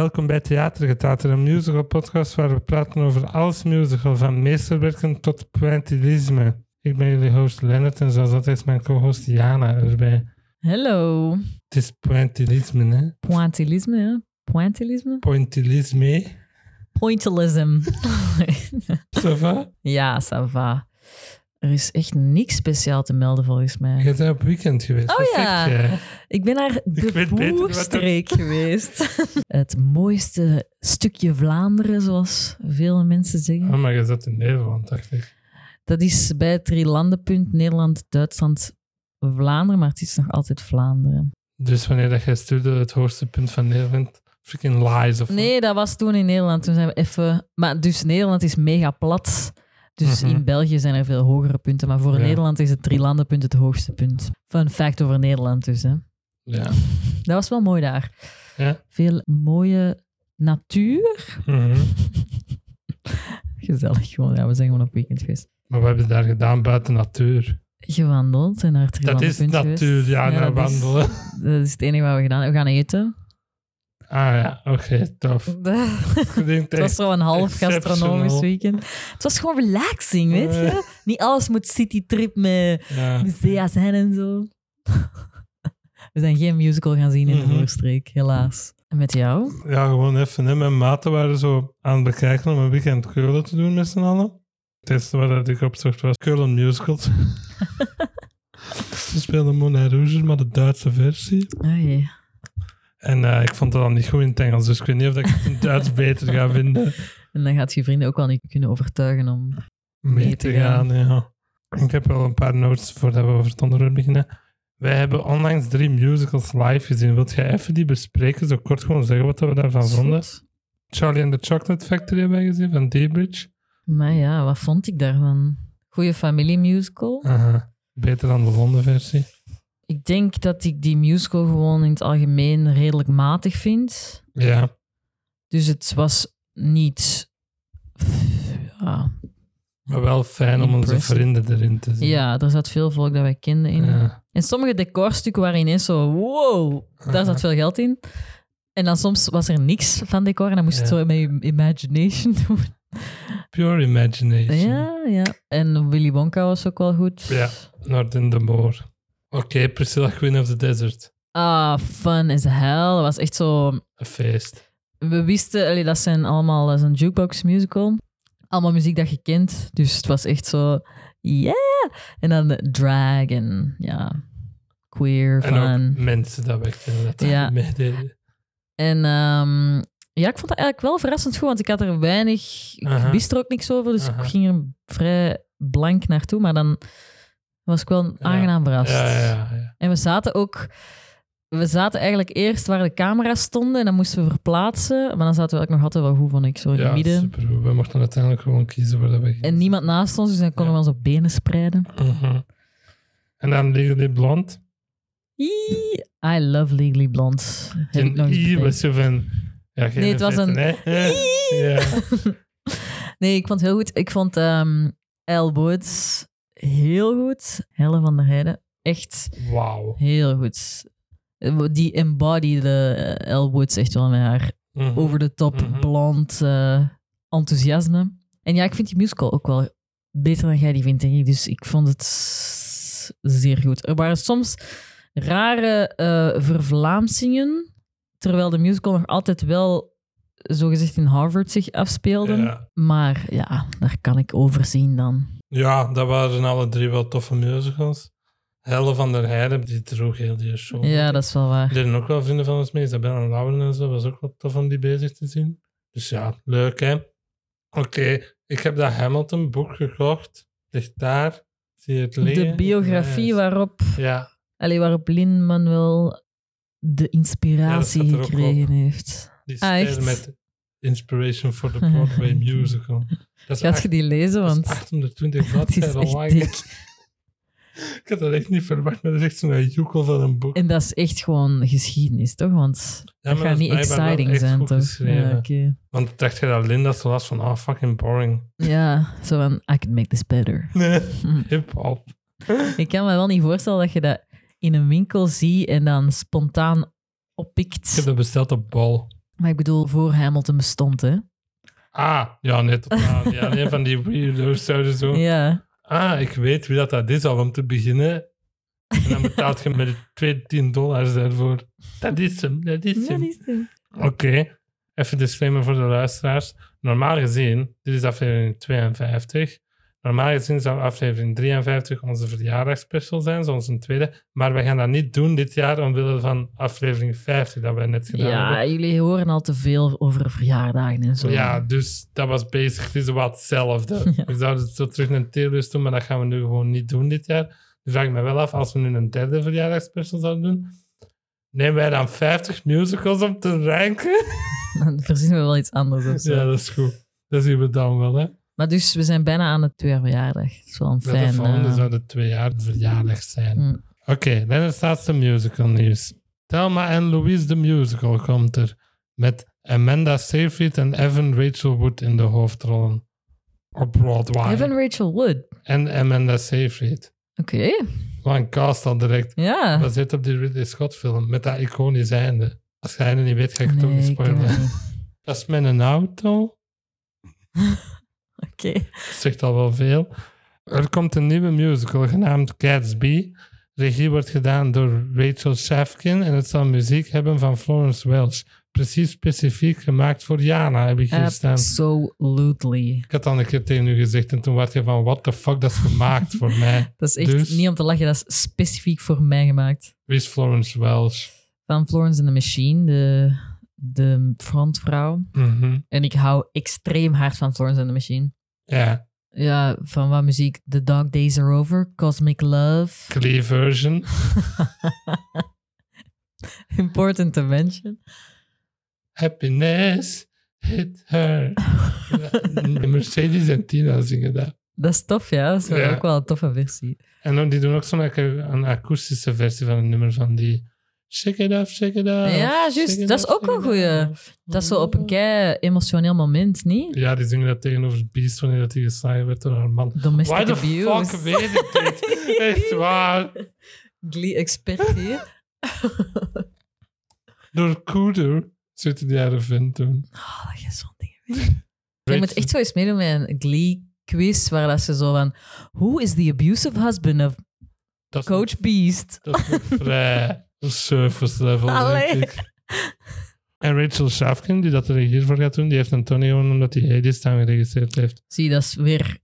Welkom bij Theatergetater, een musical podcast waar we praten over alles musical, van meesterwerken tot pointillisme. Ik ben jullie host Lennart en zoals altijd is mijn co-host Jana erbij. Hallo. Het is pointillisme, hè? Pointillisme, hè? Pointillisme? Pointillisme. Pointillism. Ça va? ja, ça va. Er is echt niks speciaal te melden volgens mij. Je bent op weekend geweest. Oh ja. Ik ben naar de er- Boerstreek geweest. Het mooiste stukje Vlaanderen, zoals veel mensen zeggen. Oh, maar je zat in Nederland, dacht ik. Dat is bij het drielandenpunt Nederland, Duitsland, Vlaanderen, maar het is nog altijd Vlaanderen. Dus wanneer dat jij stuurde het hoogste punt van Nederland, freaking lies of wat? Nee, dat was toen in Nederland. Toen zijn we even... Maar dus Nederland is mega plat. Dus Mhm. in België zijn er veel hogere punten. Maar voor Ja. Nederland is het drielandenpunt het hoogste punt. Fun fact over Nederland dus. Hè. Ja. Dat was wel mooi daar. Ja? Veel mooie natuur. Mhm. Gezellig gewoon. Ja, we zijn gewoon op weekend geweest. Maar wat hebben daar gedaan buiten natuur? Gewandeld en naar het Dat is natuur, geweest. ja, naar dat is- wandelen. dat is het enige wat we gedaan hebben. We gaan eten. Ah ja, oké, tof. het was zo een half gastronomisch weekend. Het was gewoon relaxing, weet je. Niet alles moet citytrip met Ja. musea zijn en zo. We zijn geen musical gaan zien in de Mhm. Voorstreek, helaas. En met jou? ja, gewoon even. Hè. Mijn maten waren zo aan het bekijken om een weekend Keulen te doen met z'n allen. Het eerste wat ik opzocht was Keulen Musicals. Ze speelden Moulin Rouge, maar de Duitse versie. Oh jee. En eh, ik vond het dan niet goed in het Engels, dus ik weet niet of ik het in het Duits beter ga vinden. En dan gaat je vrienden ook wel niet kunnen overtuigen om... mee Mee te gaan. Ja. Ik heb wel een paar notes voordat we over het onderwerp beginnen. Wij hebben onlangs drie musicals live gezien. Wilt jij even die bespreken? Zo kort gewoon zeggen wat we daarvan vonden. Charlie and the Chocolate Factory hebben wij gezien van Daybridge. Maar ja, wat vond ik daarvan? Goeie familiemusical. Aha. Beter dan de Londen versie. Ik denk dat ik die musical gewoon in het algemeen redelijk matig vind. Ja. Dus het was niet... Ja, Maar wel fijn om onze vrienden erin te zien. ja, er zat veel volk dat wij kenden in. Ja. En sommige decorstukken waren ineens zo, wow, daar zat veel geld in. En dan soms was er niks van decor en dan moest je het zo met je imagination doen. Pure imagination. Ja, ja. En Willy Wonka was ook wel goed. Ja. North in the Moor. Oké, Priscilla Queen of the Desert. Ah, fun as hell. Dat was echt zo... Een feest. We wisten, allee, dat zijn allemaal dat is een jukebox musical. Allemaal muziek dat je kent. Dus het was echt zo, yeah! En dan drag en ja, queer, En fun. ook mensen dat we Ja. meededen. En ehm, ja, ik vond dat eigenlijk wel verrassend goed, want ik had er weinig, ik wist er ook niks over, dus ik ging er vrij blank naartoe, maar dan was ik wel aangenaam verrast. Ja, ja, ja. En we zaten ook, we zaten eigenlijk eerst waar de camera's stonden en dan moesten we verplaatsen, maar dan zaten we eigenlijk nog altijd wel goed, vond ik, zo in Ja, midden. super. We mochten uiteindelijk gewoon kiezen waar dat we gingen. En niemand naast ons, dus dan konden we ons op benen spreiden. Mhm. En dan Legally Blonde. Ii, I love Legally Blonde. Nog eens I was zo van... Ja, geen Nee, het was een-. Nee, ik vond het heel goed. Ik vond ehm Elle Woods heel goed. Helle van der Heijden. Echt Wauw. heel goed. Die embodiede eh, Elle Woods echt wel met haar Mhm. over de top Mhm. blond eh, enthousiasme. En ja, ik vind die musical ook wel beter dan jij die vindt, denk ik. Dus ik vond het zeer goed. Er waren soms rare eh vervlaamsingen, terwijl de musical nog altijd wel zogezegd in Harvard zich afspeelde. Ja. Maar ja, daar kan ik overzien dan. Ja, dat waren alle drie wel toffe musicals. Helle van der Heijden, die droeg heel die show. Ja, dat is wel waar. Er zijn ook wel vrienden van ons mee. Isabel en Lauren en zo. was ook wel tof om die bezig te zien. Dus ja, leuk hè. Oké, ik heb dat Hamilton-boek gekocht. Ligt daar. Zie je het liggen? De biografie waarop, Ja, allee, waarop Lin-Manuel de inspiratie Ja, gekregen heeft. die Ah, echt? met Inspiration for the Broadway Musical. Dat is, Gaat acht- je die lezen? Want 820 het is bladzijden lang. Ik had dat echt niet verwacht, maar dat is echt zo'n joekel van een boek. En dat is echt gewoon geschiedenis, toch? Want Ja, dat gaat niet exciting zijn, toch? Ja. Want dacht je dat Linda zo was van, ah, fucking boring. Ja, zo van, I can make this better. Nee, hip-hop. Ik kan me wel niet voorstellen dat je dat in een winkel ziet en dan spontaan Ik heb oppikt. dat besteld op Bol. Maar ik bedoel, voor Hamilton bestond, hè? Ah, ja, totaal. Ja, nee, van die weirdo's zouden zo... Ja. Ah, ik weet wie dat, dat is al om te beginnen. En dan betaalt je met 2, 10 dollars daarvoor. Dat is hem, dat is hem. Oké, even disclaimer voor de luisteraars. Normaal gezien, dit is aflevering 52. Normaal gezien zou aflevering 53 onze verjaardagsspecial zijn, zoals een tweede. Maar we gaan dat niet doen dit jaar omwille van aflevering 50 dat wij net gedaan Ja, hebben. jullie horen al te veel over verjaardagen en zo. Ja, dus dat was basically wat hetzelfde. Ja. We zouden het zo terug een tierlist doen, maar dat gaan we nu gewoon niet doen dit jaar. Nu vraag ik me wel af, als we nu een derde verjaardagsspecial zouden doen, nemen wij dan 50 musicals om te ranken? Dan verzinnen we wel iets anders of zo. Ja, dat is goed. Dat zien we dan wel, hè. Maar dus, we zijn bijna aan het tweejaarverjaardag. Wel een Ja, de fijn... volgende eh, zou de twee jaar verjaardag zijn. mm. Oké, dan het laatste musical nieuws. Thelma en Louise the Musical komt er. Met Amanda Seyfried en Evan Rachel Wood in de hoofdrollen. Op Broadway. Evan Rachel Wood. En Amanda Seyfried. Oké, een cast al direct. ja. Dat zit op die Ridley Scott film. Met dat iconisch einde. Als jij het niet weet, ga ik het ook niet Nee, ken spoilen. niet. Dat is met een auto. Oké. Zegt al wel veel. Er komt een nieuwe musical genaamd Gatsby. Regie wordt gedaan door Rachel Shafkin en het zal muziek hebben van Florence Welch. Precies specifiek gemaakt voor Jana, heb ik hier staan. Absolutely. Ik had al een keer tegen u gezegd en toen werd je van, what the fuck, dat is gemaakt voor mij. Dat is echt Dus? niet om te lachen, dat is specifiek voor mij gemaakt. Wie is Florence Welch? Van Florence and the Machine, de, de frontvrouw. Mhm. En ik hou extreem hard van Florence and the Machine. Ja, Ja, van wat muziek? The Dog Days Are Over, Cosmic Love, Glee version. Important to Mention. Happiness hit her. Mercedes en Tina zingen dat. Dat is tof, ja. Dat is wel Ja. ook wel een toffe versie. En dan, die doen ook zo'n akoestische versie van een nummer van die... Shake it off, shake it off. Ja, juist. Dat is ook it goeie. Dat is zo op een kei emotioneel moment, niet? Ja, die zingen dat tegenover Beast wanneer dat hij geslagen werd door haar man. Domestic Why the abuse. fuck weet ik dit? Echt waar. Glee-expert hier. Door Cooter zitten die haar vent toen. Oh, dat je zo'n dingen weet. Je moet echt zo eens meedoen met een Glee-quiz waar dat ze zo van... Who is the abusive husband of Dat is Coach Beast? Dat is vrij surface level, Allee. denk ik. En Rachel Shafkin, die dat de regie voor gaat doen, die heeft een Tony gewonnen omdat hij Hades dan geregisseerd heeft. Zie, dat is weer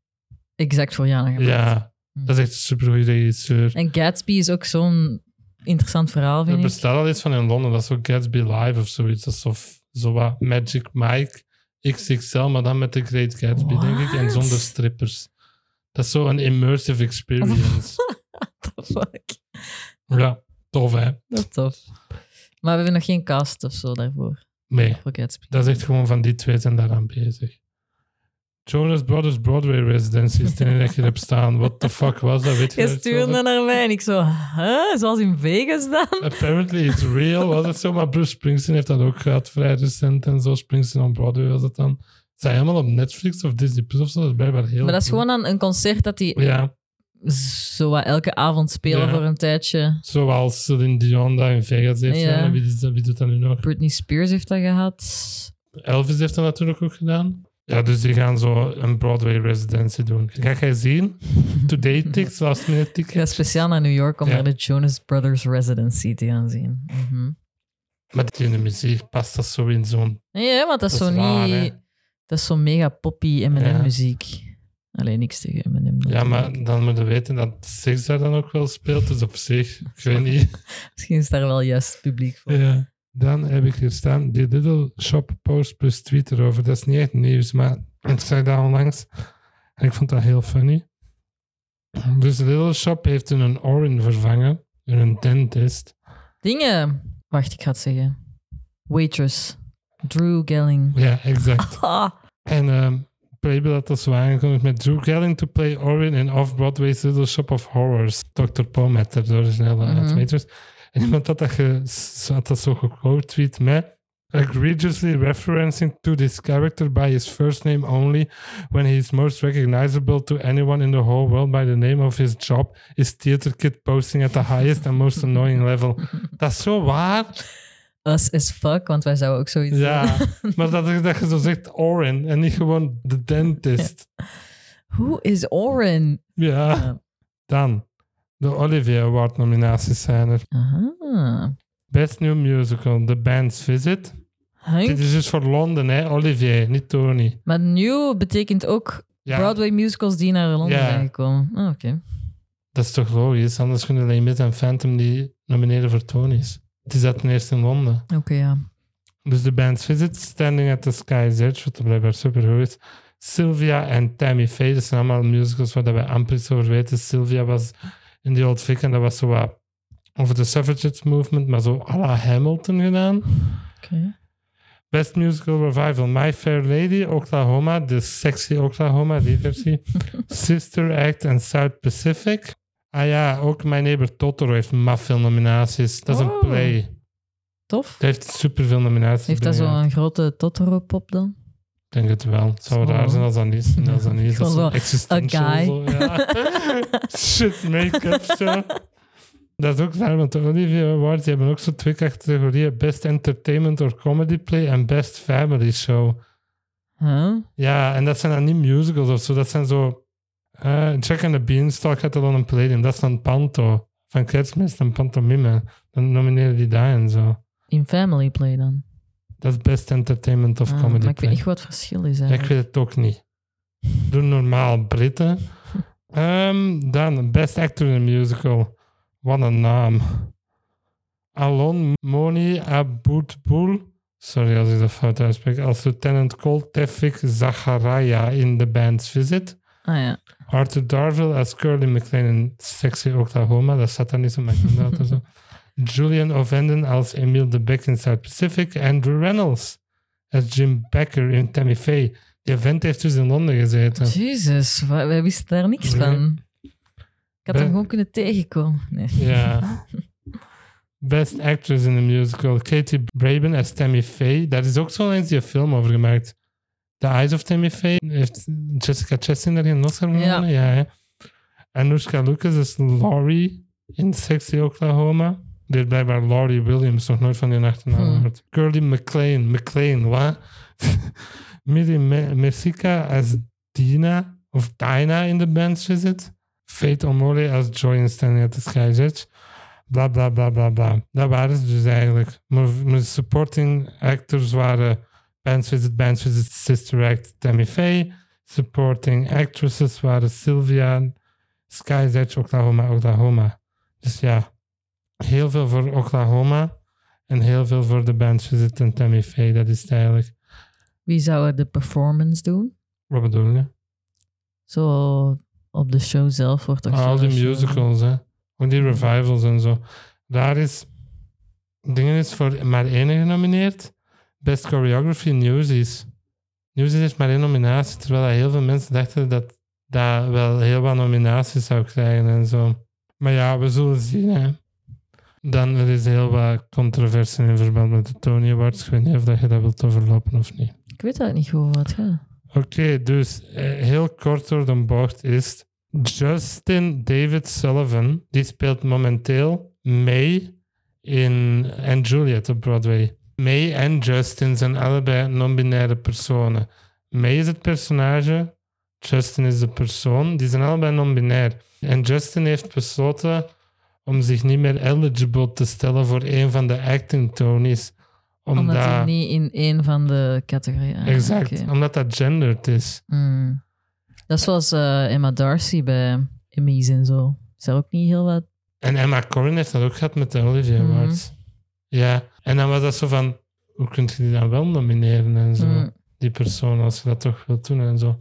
exact voor Jana gemaakt. Ja, dat is echt een supergoeie regisseur. En Gatsby is ook zo'n interessant verhaal, Er vind ik. bestaat al iets van in Londen, dat is zo Gatsby Live of zoiets. Dat is zo, zo wat Magic Mike XXL, maar dan met de Great Gatsby, denk ik, en What? zonder strippers. Dat is zo een immersive experience. The fuck? ja, tof hè? Dat is tof. Maar we hebben nog geen cast of zo daarvoor, Nee, voor Gatsby. dat is echt gewoon van die twee zijn daaraan bezig. Jonas Brothers Broadway Residency is de enige dat je hebt staan. What the fuck was dat? Weet je stuurde naar mij en ik zo, huh? Zoals in Vegas dan? Apparently it's real, was het zo. Maar Bruce Springsteen heeft dat ook gehad, vrij recent en zo. Springsteen on Broadway was het dan. Zijn helemaal op Netflix of Disney Plus of zo? Dat is blijkbaar heel Maar dat is cool. gewoon dan een concert dat die Ja, zo wat elke avond spelen Ja. voor een tijdje. zoals Celine Dion dat in Vegas heeft Ja. gedaan. Wie, is dat- wie doet dat nu nog? Britney Spears heeft dat gehad. Elvis heeft dat natuurlijk ook gedaan. Ja, dus die gaan zo een Broadway residency doen. Ga jij zien? Today tickets, last minute Ik tickets. ga speciaal naar New York om Ja. naar de Jonas Brothers Residency te gaan zien. Mhm. Maar in de muziek past dat zo in zo'n... Ja, want dat is Dat zo is niet... Dat is zo mega poppy M&M Ja. muziek. Alleen niks tegen M&M. Ja, maar dan moet je weten dat seks daar dan ook wel speelt. Dus op zich, ik weet niet. Misschien is daar wel juist publiek voor. Ja. Dan heb ik hier staan, die Little Shop post plus tweet erover. Dat is niet echt nieuws, maar ik zag dat onlangs. En ik vond dat heel funny. Dus Little Shop heeft een Orin vervangen. Hun dentist. Dingen... Wacht, ik ga het zeggen. Waitress. Drew Gelling. Ja, exact. En ehm Playbill dat zo aangekondigd met Drew Gelling to play Orin in Off-Broadway's Little Shop of Horrors. Dr. Pometter, de originele Mhm. uit Waitress. En iemand had dat, ge, had dat zo gequote met egregiously referencing to this character by his first name only when he is most recognizable to anyone in the whole world by the name of his job is theater kid posting at the highest and most annoying level. Dat is zo waar. Us as fuck, want wij zouden ook zoiets Ja, maar dat, dat je zo zegt Oren en niet gewoon de dentist. Who is Oren? Ja. Ja. Dan, de Olivier Award nominaties zijn er. Aha. Best New Musical, The Band's Visit. Hank? Dit is dus voor Londen, hè? Olivier, niet Tony. Maar new betekent ook Ja, Broadway musicals die naar Londen Ja. zijn gekomen. Oh, Oké. dat is toch logisch? Anders kunnen alleen Miss en Phantom die nomineren voor Tony's. Het is dat ten eerste in Londen. Oké, ja. Dus The Band's Visit, Standing at the Sky's Edge, wat blijkbaar super goed is. Sylvia en Tammy Faye, dat zijn allemaal musicals waar we amper iets over weten. Sylvia was in die Old Vic en dat was zo wat over de suffragette movement, maar zo à la Hamilton gedaan. Oké. Best Musical Revival, My Fair Lady, Oklahoma, de sexy Oklahoma, die versie. Sister Act en South Pacific. Ah ja, ook My Neighbor Totoro heeft maf veel nominaties. Dat is Oh. een play. Tof. Het heeft superveel nominaties. Heeft dat zo'n grote Totoro-pop dan? Ik denk het wel. Het zou Zo. raar zijn als dat niet is. Als dat niet is. Dat zo, existential. a guy. Zo, ja. Shit, make-up zo. Dat is ook raar, want de Olivier Awards die hebben ook zo twee categorieën. Best Entertainment or Comedy Play en Best Family Show. Huh? Ja, en dat zijn dan niet musicals of zo. Dat zijn zo... eh Jack and the Beanstalk had dan een palladium. Dat is dan Panto. Van Kerstmis en Pantomime. Dan nomineren die daar en zo. In Family Play dan? Dat is Best Entertainment of Ah, Comedy maar ik Play. weet niet wat het verschil is Ja, ik eigenlijk. weet het ook niet. Doe normaal Britten. Ehm, dan Best Actor in a Musical. Wat een naam. Alon Moni Aboutboul. Sorry als ik dat fout uitspreek. Als Lieutenant Cole Tefik Zachariah in The Band's Visit. Ah ja. Arthur Darville als Curly McLean in Sexy Oklahoma. Dat staat daar niet zo, dat altijd zo. Julian Ovenden als Emile de Beck in South Pacific. Andrew Reynolds als Jim Becker in Tammy Faye. Die vent heeft dus in Londen gezeten. Jezus, wij wisten daar niks Nee. van. Ik had hem gewoon kunnen tegenkomen. Nee. Ja. Best Actress in a Musical. Katie Braben als Tammy Faye. Daar is ook zo eens die film over gemaakt. The Eyes of Tammy Faye. Heeft Jessica Chastain daar geen Oscar Ja. gewonnen? Ja. hè. Anoushka Lucas is Laurie in Sexy Oklahoma. Die heeft blijkbaar Laurie Williams nog nooit van die achternaam Hmm. gehoord. Curly McLean. McLean, wat? Millie Me- Messica als Dina. Of Dinah in The Band's Visit. Fate Omole als Joy in Standing at the Sky's Edge. Bla bla bla bla bla. Dat waren ze dus eigenlijk. Mijn supporting actors waren Band's Visit, Band's Visit, Sister Act, Tammy Faye. Supporting actresses waren Sylvia, Sky's Edge, Oklahoma, Oklahoma. Dus ja, heel veel voor Oklahoma en heel veel voor de Band's Visit en Tammy Faye. Dat is het eigenlijk. Wie zou er de performance doen? Wat bedoel je? Zo op de show zelf wordt toch Al zo- die musicals, hè. Ook die revivals en zo. Daar is... Dingen is voor maar één genomineerd. Best Choreography Newsies. Newsies heeft maar één nominatie, terwijl heel veel mensen dachten dat dat wel heel wat nominaties zou krijgen en zo. Maar ja, we zullen zien, hè. Dan er is heel wat controversie in verband met de Tony Awards. Ik weet niet of dat je dat wilt overlopen of niet. Ik weet eigenlijk niet goed wat. Oké, dus eh, heel kort door de bocht is Justin David Sullivan, die speelt momenteel May in en Juliet op Broadway. May en Justin zijn allebei non-binaire personen. May is het personage, Justin is de persoon. Die zijn allebei non-binair. En Justin heeft besloten om zich niet meer eligible te stellen voor een van de acting Tonys. Omdat, Omdat hij niet in één van de categorieën... ah, exact, omdat dat gendered is. Hmm. Dat is zoals eh, Emma Darcy bij Emmys en zo. Is er ook niet heel wat... En Emma Corrin heeft dat ook gehad met de Olivier Mhm. Awards. Ja, en dan was dat zo van, hoe kun je die dan wel nomineren en zo? Hmm. Die persoon, als je dat toch wilt doen en zo.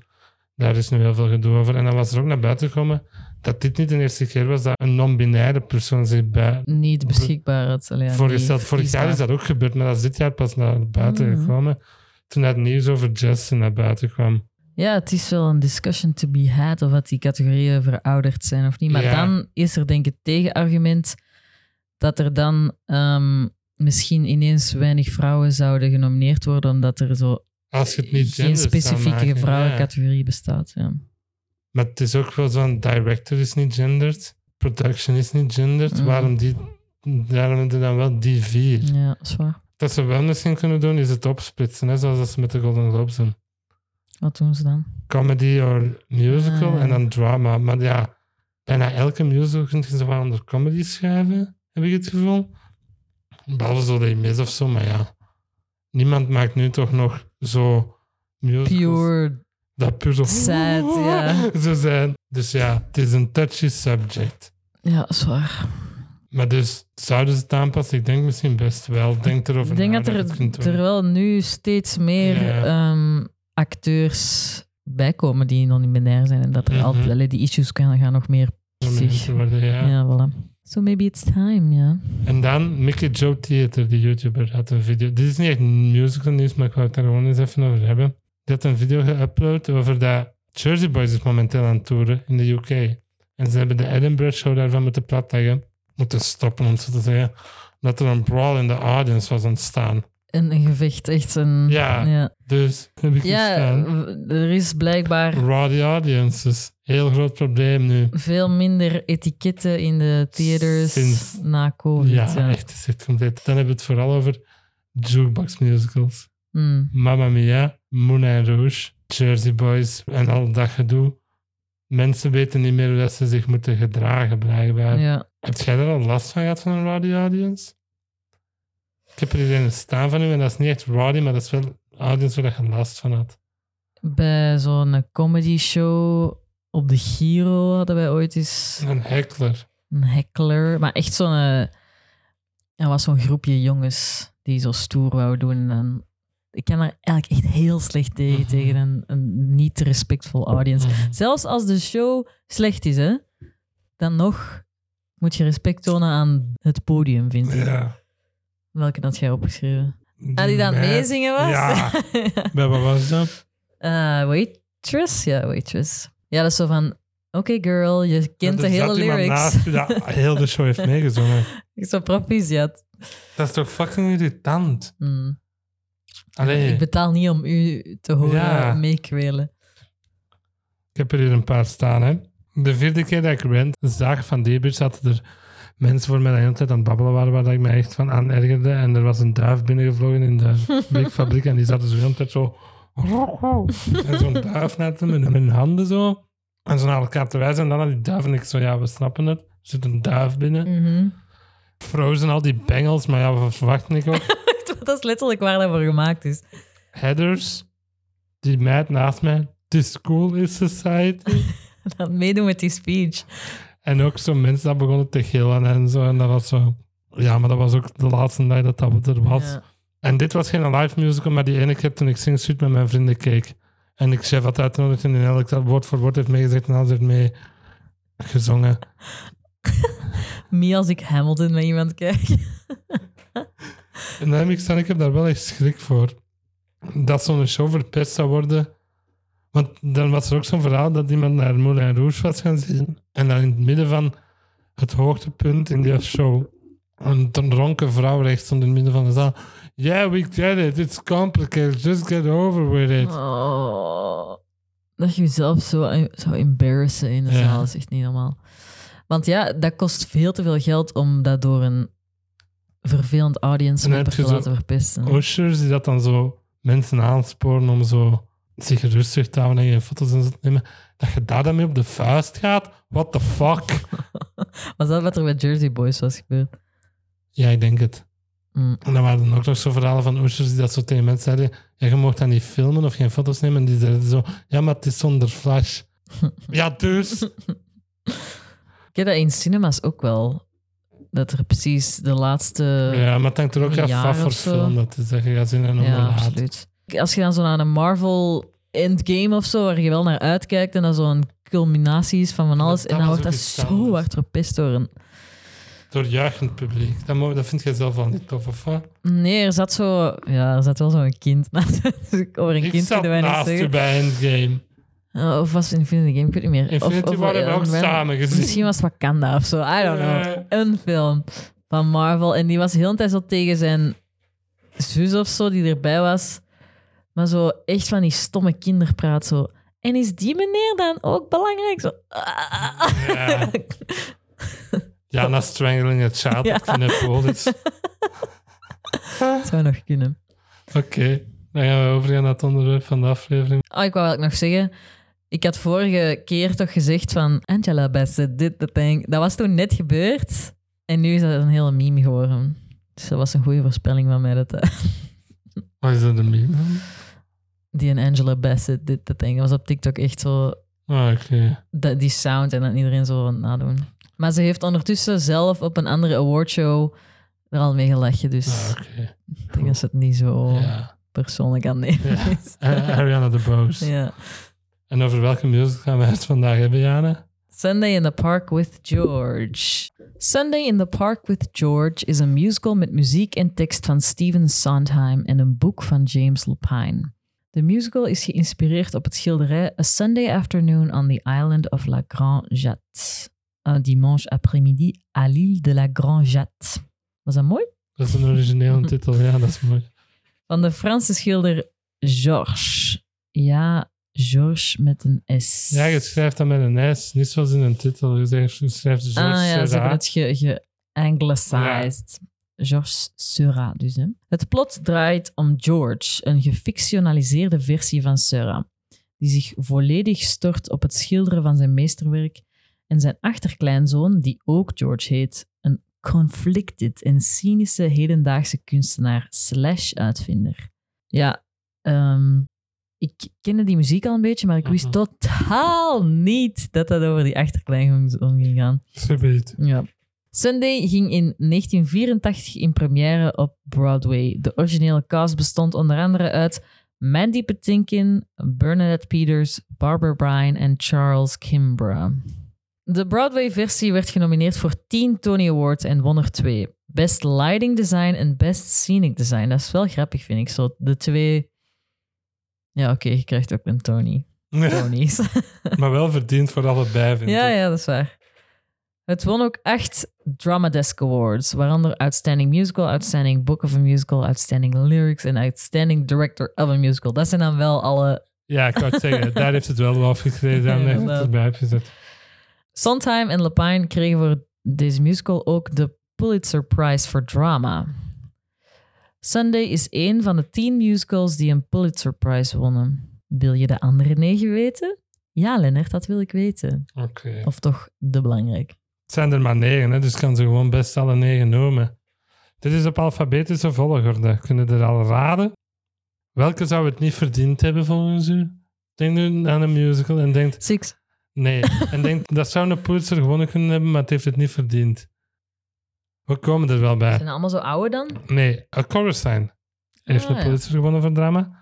Daar is nu heel veel gedoe over. En dan was er ook naar buiten gekomen dat dit niet de eerste keer was dat een non-binaire persoon zich bij Niet beschikbaar had. Ja, voorgesteld. niet Vorig jaar is dat ook gebeurd, maar dat is dit jaar pas naar buiten Mhm. gekomen. Toen dat nieuws over Justin naar buiten kwam. Ja, het is wel een discussion to be had of dat die categorieën verouderd zijn of niet. Maar Ja. dan is er denk ik het tegenargument dat er dan ehm, misschien ineens weinig vrouwen zouden genomineerd worden omdat er zo Als je het niet geen specifieke ja. vrouwencategorie bestaat. Ja. Maar het is ook wel zo'n director is niet gendered, production is niet gendered. Mm. Waarom, die, hebben we dan wel die vier? ja, dat is waar. Dat ze wel misschien kunnen doen, is het opsplitsen, hè, zoals dat ze met de Golden Globes doen. Wat doen ze dan? Comedy of musical Ah. en dan drama. Maar ja, bijna elke musical kun je zo wel onder comedy schrijven, heb ik het gevoel. Behalve zo de mis of zo, maar ja. Niemand maakt nu toch nog zo musicals Pure. dat puur zo, Sad, ja. zo zijn. Dus ja, het is een touchy subject. Ja, zwaar. Maar dus, zouden ze het aanpassen? Ik denk misschien best wel. Denk erover Ik denk na dat je er, er wel nu steeds meer Ja. ehm, acteurs bijkomen die non-binair zijn. En dat er altijd, allee, die issues gaan, gaan nog meer zich. worden, ja. Ja, voilà. So maybe it's time, ja. En dan Mickey Joe Theater, die YouTuber, had een video. Dit is niet echt musical nieuws, maar ik wou het daar gewoon eens even over hebben. Die had een video geüpload over dat Jersey Boys is momenteel aan het toeren in de UK. En ze hebben de Edinburgh show daarvan moeten platleggen. Moeten stoppen, om zo te zeggen. Omdat er een brawl in de audience was ontstaan. Een, een gevecht, echt een... Ja. ja. Dus heb ik Ja, gestaan. er is blijkbaar Rowdy audiences. Heel groot probleem nu. veel minder etiketten in de theaters Sinds- na COVID. Ja, Ja, echt. Het is echt compleet. Dan hebben we het vooral over jukebox musicals. Mm. Mamma Mia, Moulin Rouge, Jersey Boys en al dat gedoe. Mensen weten niet meer hoe dat ze zich moeten gedragen, blijkbaar. ja. Heb jij er al last van gehad van een rowdy audience? Ik heb er hier een staan van u en dat is niet echt rowdy, maar dat is wel audience waar je last van had. Bij zo'n comedy show op de Giro hadden wij ooit eens Een heckler. een heckler. Maar echt zo'n... eh, Er was zo'n groepje jongens die zo stoer wou doen. En ik kan er eigenlijk echt heel slecht tegen, Mhm. tegen een, een niet respectvol audience. Mhm. Zelfs als de show slecht is, hè, dan nog moet je respect tonen aan het podium, vind ik. Ja. Welke had jij opgeschreven? Ah, die dan meezingen was? Ja. Bij wat was dat? Eh, waitress? Ja, waitress. Ja, dat is zo van... Oké, girl, je kent de hele lyrics. naast dat heel de show heeft meegezongen. Ik zo proficiat. Dat is toch fucking irritant? Allee. Ik betaal niet om u te horen Ja. meekwelen. Ik heb er hier een paar staan. Hè. De vierde keer dat ik rent zag van die buurt zaten er mensen voor mij de hele tijd aan het babbelen waren, waar dat ik me echt van aan ergerde. En er was een duif binnengevlogen in de blikfabriek en die zaten zo de hele tijd zo... En zo'n duif net met, hun handen zo. En zo naar elkaar te wijzen. En dan naar die duif en ik zo, ja, we snappen het. Er zit een duif binnen. Mhm. Frozen, al die bengels, maar ja, wat verwacht ik ook? dat is letterlijk waar dat voor gemaakt is. Headers, die meid naast mij. This school is society. Dat meedoen met die speech. En ook zo mensen dat begonnen te gillen en zo. En dat was zo... Ja, maar dat was ook de laatste dag dat dat er was. Ja. En dit was geen live musical, maar die ene keer toen ik Sing Street met mijn vrienden keek. En ik chef had uitgenodigd en in elk dat woord voor woord heeft meegezegd en alles heeft mee gezongen. Me als ik Hamilton met iemand kijk. En dan heb ik staan, ik heb daar wel echt schrik voor. Dat zo'n show verpest zou worden. Want dan was er ook zo'n verhaal dat iemand naar Moulin Rouge was gaan zien. En dan in het midden van het hoogtepunt in die show. Een dronken vrouw rechts stond in het midden van de zaal. Yeah, we get it. It's complicated. Just get over with it. Oh, dat je jezelf zo zou embarrassen in de Ja. zaal is echt niet normaal. Want ja, dat kost veel te veel geld om dat door een vervelend audience member te laten verpesten. Ushers die dat dan zo mensen aansporen om zo zich rustig te houden en geen foto's en zo te nemen. Dat je daar dan mee op de vuist gaat? What the fuck? Was dat wat er met Jersey Boys was gebeurd? Ja, ik denk het. Mm. En dan waren er ook nog zo verhalen van oesters die dat zo tegen mensen zeiden. Ja, je mocht dat niet filmen of geen foto's nemen. En die zeiden zo, ja, maar het is zonder flash. ja, dus. Ik heb dat in cinema's ook wel. Dat er precies de laatste... Ja, maar het hangt er ook af voor film dat is. Dat je gaat zien en Ja, absoluut. Als je dan zo naar een Marvel Endgame of zo, waar je wel naar uitkijkt en dat zo'n culminatie is van van alles, dat en dan wordt ook dat zo hard verpest door een... Door juichend publiek. Dat, dat vind jij zelf al niet tof, of wat? Nee, er zat zo... Ja, er zat wel zo'n kind naast. Over een Ik kind kunnen wij niet naast zeggen. bij Endgame. Uh, of was het Infinity Game? Ik weet niet meer. Infinity of, of, War hebben we ook een random- samen gezien. Misschien was het Wakanda of zo. I don't know. Een film van Marvel. En die was heel de tijd zo tegen zijn zus of zo, die erbij was. Maar zo echt van die stomme kinderpraat. Zo. En is die meneer dan ook belangrijk? Zo. Ja. Jana strangling a child Ja. at Kinepolis. Dat zou nog kunnen. Oké, dan gaan we overgaan naar het onderwerp van de aflevering. Oh, ik wou eigenlijk nog zeggen... Ik had vorige keer toch gezegd van... Angela Bassett did the thing. Dat was toen net gebeurd. En nu is dat een hele meme geworden. Dus dat was een goede voorspelling van mij. Dat, eh, Wat is dat een meme? Die en Angela Bassett did the thing. Dat was op TikTok echt zo... Ah, oké. dat- die sound en dan iedereen zo nadoen. Maar ze heeft ondertussen zelf op een andere awardshow er al mee gelachen. Dus Ah, oké. ik denk dat ze het niet zo Ja. persoonlijk aan nemen. Ja. is. Eh, Ariana de Boos. ja. En over welke musical gaan we het vandaag hebben, Jana? Sunday in the Park with George. Sunday in the Park with George is een musical met muziek en tekst van Stephen Sondheim en een boek van James Lapine. De musical is geïnspireerd op het schilderij A Sunday Afternoon on the Island of La Grande Jatte. Un dimanche après-midi à l'île de la Grande Jatte. Was dat mooi? Dat is een originele titel, ja, dat is mooi. Van de Franse schilder Georges. Ja, Georges met een S. Ja, je schrijft dat met een S, niet zoals in een titel. Je schrijft Georges Ah ja, ze hebben het ge- ge-anglicized. Georges Seurat dus. Hè. Het plot draait om George, een gefictionaliseerde versie van Seurat, die zich volledig stort op het schilderen van zijn meesterwerk en zijn achterkleinzoon, die ook George heet, een conflicted en cynische hedendaagse kunstenaar slash uitvinder. Ja, ehm, ik kende die muziek al een beetje, maar ik wist Mhm. totaal niet dat dat over die achterkleinzoon ging gaan. Ja. Sunday ging in 1984 in première op Broadway. De originele cast bestond onder andere uit Mandy Patinkin, Bernadette Peters, Barbara Bryan en Charles Kimbrough. De Broadway-versie werd genomineerd voor 10 Tony Awards en won er twee. Best Lighting Design en Best Scenic Design. Dat is wel grappig, vind ik. Zo de twee... Ja, oké, je krijgt ook een Tony. Tonys. maar wel verdiend voor allebei, vind Ja, ik. ja, dat is waar. Het won ook acht Drama Desk Awards, waaronder Outstanding Musical, Outstanding Book of a Musical, Outstanding Lyrics en Outstanding Director of a Musical. Dat zijn dan wel alle... Ja, ik wou het zeggen, daar heeft het wel wel gekregen. Daar heeft het erbij gezet. Sondheim en Lapine kregen voor deze musical ook de Pulitzer Prize voor Drama. Sunday is één van de tien musicals die een Pulitzer Prize wonnen. Wil je de andere negen weten? Ja, Lennart, dat wil ik weten. Oké. Of toch de belangrijk. Het zijn er maar negen, hè, dus ik kan ze gewoon best alle negen noemen. Dit is op alfabetische volgorde. Kunnen er al raden? Welke zou het niet verdiend hebben volgens u? Denk nu aan een musical en denkt, Six. nee. en denkt, dat zou een Pulitzer gewonnen kunnen hebben, maar het heeft het niet verdiend. We komen er wel bij. Zijn allemaal zo oude dan? Nee, A Chorus Sign heeft Ah, een ja. Pulitzer gewonnen voor drama.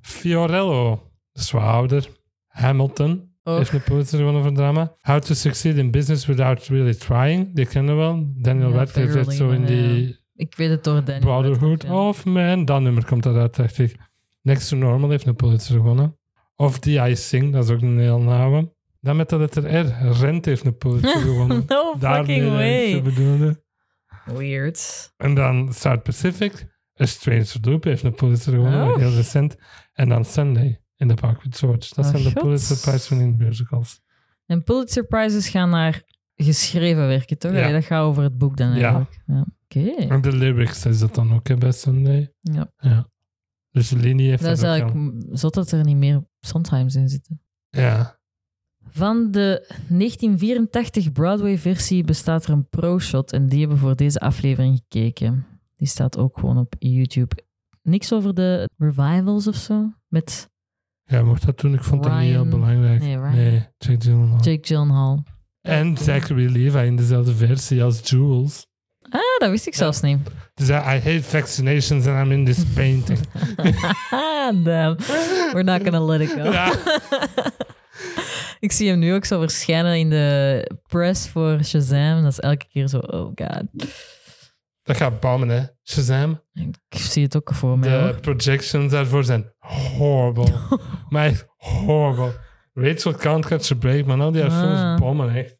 Fiorello, dat is wat ouder. Hamilton Och. heeft een Pulitzer gewonnen voor drama. How to Succeed in Business Without Really Trying, die kennen we wel. Daniel Ja, Radcliffe heeft zo in die Ik weet het door Daniel. Brotherhood Radcliffe, of Man, dat nummer komt eruit, dacht ik. Next to Normal heeft een Pulitzer gewonnen. Of The I Sing, dat is ook een heel nauwe. Dan met de letter R, Rent heeft een Pulitzer gewonnen. no Daarmee fucking way. bedoelde. Weird. En dan South Pacific. A Strange Loop heeft een Pulitzer gewonnen, Oh. heel recent. En dan Sunday in the Park with George. Dat Oh, zijn de God. Pulitzer Prize winning musicals. En Pulitzer Prizes gaan naar geschreven werken, toch? Ja. Allee, Dat gaat over het boek dan eigenlijk. Ja. Oké. En de lyrics is dat dan ook hè, bij Sunday. Ja. Ja. Dus de linie heeft Dat is eigenlijk zot dat er niet meer Sondheims in zitten. Ja. Van de 1984 Broadway-versie bestaat er een pro-shot en die hebben we voor deze aflevering gekeken. Die staat ook gewoon op YouTube. Niks over de revivals of zo? Met Ja, mocht dat doen. Ik vond dat niet heel Ryan- belangrijk. nee, Ryan. Nee, Jake Gyllenhaal. Jake Gyllenhaal. En Zachary Levi in dezelfde versie als Jules. Ah, dat wist ik zelfs niet. Dus I hate vaccinations and I'm in this painting. Damn. We're not gonna let it go. Ja. ik zie hem nu ook zo verschijnen in de press voor Shazam. Dat is elke keer zo, oh god. Dat gaat bammen, hè. Shazam. Ik zie het ook voor mij. De hoor. projections daarvoor zijn horrible. maar echt horrible. Rachel can't catch a break, maar nou die haar Ah. films bommen, echt.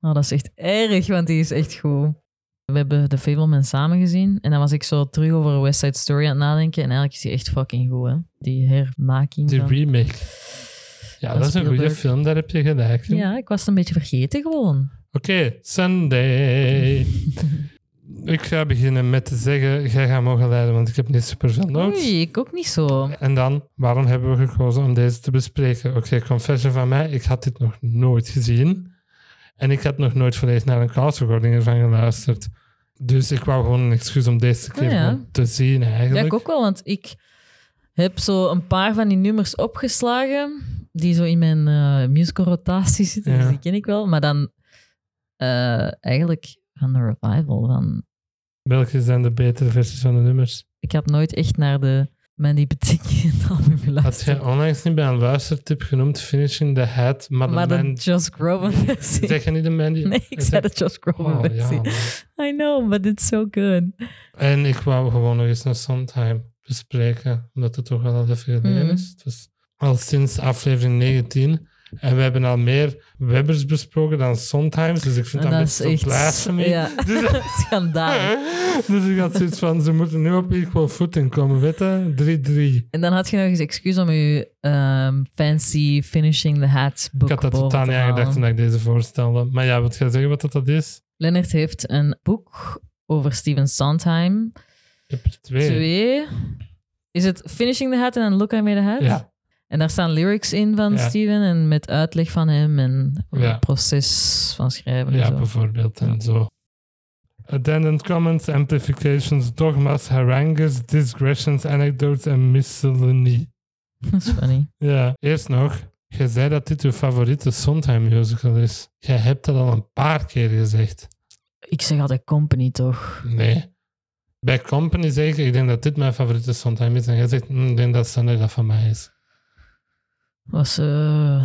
Oh, dat is echt erg, want die is echt goed. We hebben de Fableman samen gezien en dan was ik zo terug over West Side Story aan het nadenken en eigenlijk is die echt fucking goed, hè. Die hermaking Die van... remake. Ja, dat is een goede film, daar heb je gelijk. Ja, ik was het een beetje vergeten gewoon. Oké, Sunday. Ik ga beginnen met te zeggen, jij gaat mogen leiden, want ik heb niet super veel notes. Oei, ik ook niet zo. En dan, waarom hebben we gekozen om deze te bespreken? Oké, confession van mij, ik had dit nog nooit gezien. En ik had nog nooit volledig naar een castrecording ervan geluisterd. Dus ik wou gewoon een excuus om deze keer ja. gewoon te zien Ja, eigenlijk. ik ook wel, want ik heb zo een paar van die nummers opgeslagen die zo in mijn eh musical rotatie zitten, Ja. dus die ken ik wel. Maar dan eh, eigenlijk van de revival. Van, Welke zijn de betere versies van de nummers? ik had nooit echt naar de Mandy Patinkin album Had geluisterd. jij onlangs niet bij een luistertip genoemd Finishing the Hat, maar, maar de man... Josh Groban versie. Zeg je niet de Mandy? Nee, ik zei de Josh Groban Oh, versie. I know, but it's so good. En ik wou gewoon nog eens naar Sondheim bespreken, omdat het toch wel al even geleden Mhm. is. Het was al sinds aflevering 19. En we hebben al meer Webbers besproken dan Sondheims, dus ik vind En dat, dat best wel echt... blasphemy. Ja, Dus, schandalig. dus ik had zoiets van, ze moeten nu op equal footing komen, weet je? 3-3. En dan had je nog eens excuus om je ehm, fancy finishing the hat boek Ik had dat totaal niet aangedacht toen ik deze voorstelde. Maar ja, wat ga je zeggen wat dat, dat is? Leonard heeft een boek over Steven Sondheim. Ik heb er twee. Twee. Is het Finishing the Hat en Look I Made a Hat? Ja. En daar staan lyrics in van Ja. Steven en met uitleg van hem en Ja. het proces van schrijven en Ja, zo. bijvoorbeeld en zo. Addendum comments, amplifications, dogmas, harangues, digressions, anecdotes en miscellany. Dat is funny. Ja, eerst nog. Je zei dat dit je favoriete Sondheim musical is. Jij hebt dat al een paar keer gezegd. Ik zeg altijd Company toch? Nee. Bij Company zeg ik, ik denk dat dit mijn favoriete Sondheim is. En jij zegt, "Mm, ik denk dat Sunday dat van mij is. Was eh,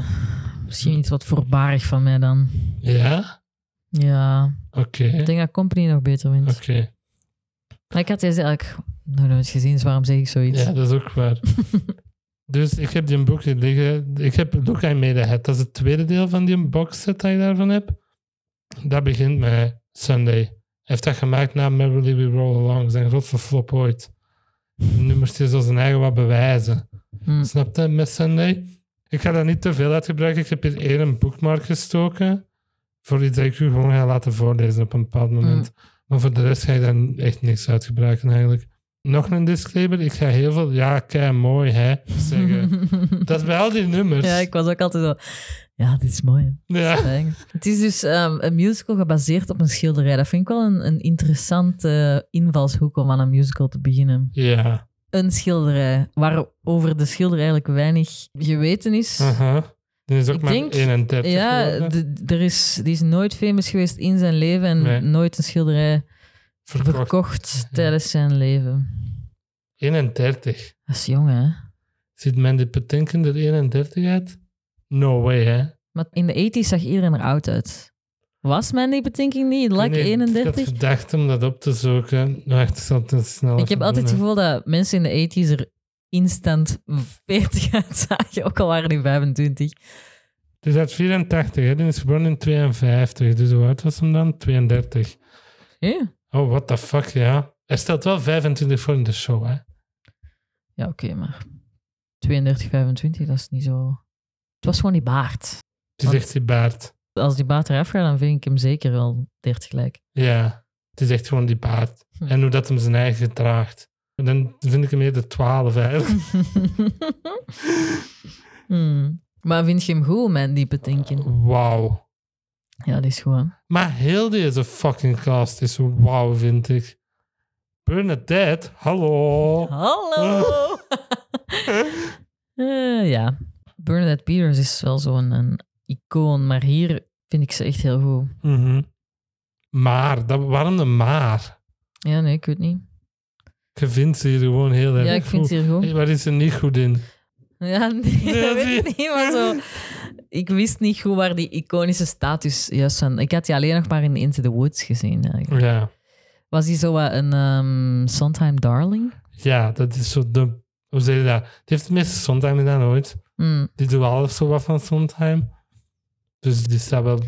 misschien iets wat voorbarig van mij dan. Ja? Ja, Oké. ik denk dat Company nog beter wint. Oké. Maar ik had deze eigenlijk nog nooit gezien, dus waarom zeg ik zoiets? Ja, dat is ook waar. dus ik heb die boek hier liggen. Ik heb Look I Made a Hat. Dat is het tweede deel van die boxset dat ik daarvan heb. Dat begint met Sunday. Hij heeft dat gemaakt na Merrily We Roll Along. Zijn grootste flop ooit. De nummers die zo zijn eigen wat bewijzen. Hm. Snap je? Met Sunday. Ik ga daar niet te veel uit gebruiken. Ik heb hier één boekmark gestoken. Voor iets dat ik u gewoon ga laten voorlezen op een bepaald moment. Maar voor de rest ga ik daar echt niks uit gebruiken eigenlijk. Nog een disclaimer. Ik ga heel veel ja, kei mooi hè zeggen. Dat is bij al die nummers. Ja, ik was ook altijd zo... Ja, dit is mooi. hè. Ja. Het is dus ehm, een musical gebaseerd op een schilderij. Dat vind ik wel een, een interessante invalshoek om aan een musical te beginnen. Ja. Een schilderij, waarover de schilder eigenlijk weinig geweten is. Aha. Die is ook Ik maar denk- 31 Ja, er is, die is nooit famous geweest in zijn leven en Nee. nooit een schilderij Verkocht. verkocht tijdens zijn leven. 31. Dat is jong, hè? Ziet Mandy Patinkin er 31 uit? No way, hè? Maar in de 80s zag iedereen er oud uit. Was Mandy Patinkin niet? Like Nee, Ik 31? had gedacht om dat op te zoeken. Wacht, ik eens snel Ik heb altijd het gevoel dat mensen in de 80s er instant 40 uitzagen, ook al waren die 25. Het is uit 84, hè? Die is geboren in 52. Dus hoe oud was hem dan? 32. Ja, Oh, what the fuck, ja. Hij stelt wel 25 voor in de show, hè? ja oké, maar 32, 25, dat is niet zo... Het was gewoon die baard. Het is Want- echt die baard. Als die baard eraf gaat, dan vind ik hem zeker wel 30 gelijk. Ja, het is echt gewoon die baard. Hm. En hoe dat hem zijn eigen draagt. En dan vind ik hem eerder 12 eigenlijk. Hmm. Maar vind je hem goed, Mandy Patinkin? Wauw. Ja, die is goed, hè? Maar heel deze fucking cast is wauw, vind ik. Bernadette, hallo. Hallo! Eh, ja, Bernadette Peters is wel zo'n een icoon, maar hier vind ik ze echt heel goed. Mhm. Maar, dat, waarom de maar? Ja, nee, ik weet niet. Je vindt ze hier gewoon heel erg Ja, ik vind goed. ze hier goed. Hey, waar is ze niet goed in? Ja, nee, Nee, dat weet ik niet, maar zo... Ik wist niet goed waar die iconische status juist van... Ik had die alleen nog maar in Into the Woods gezien. eigenlijk. Ja. Was die zo wat een ehm Sondheim darling? ja, dat is zo de... Hoe zeg je dat? Die heeft het meeste Sondheim gedaan ooit. Hmm. Die doet alles zo wat van Sondheim. Dus die staat wel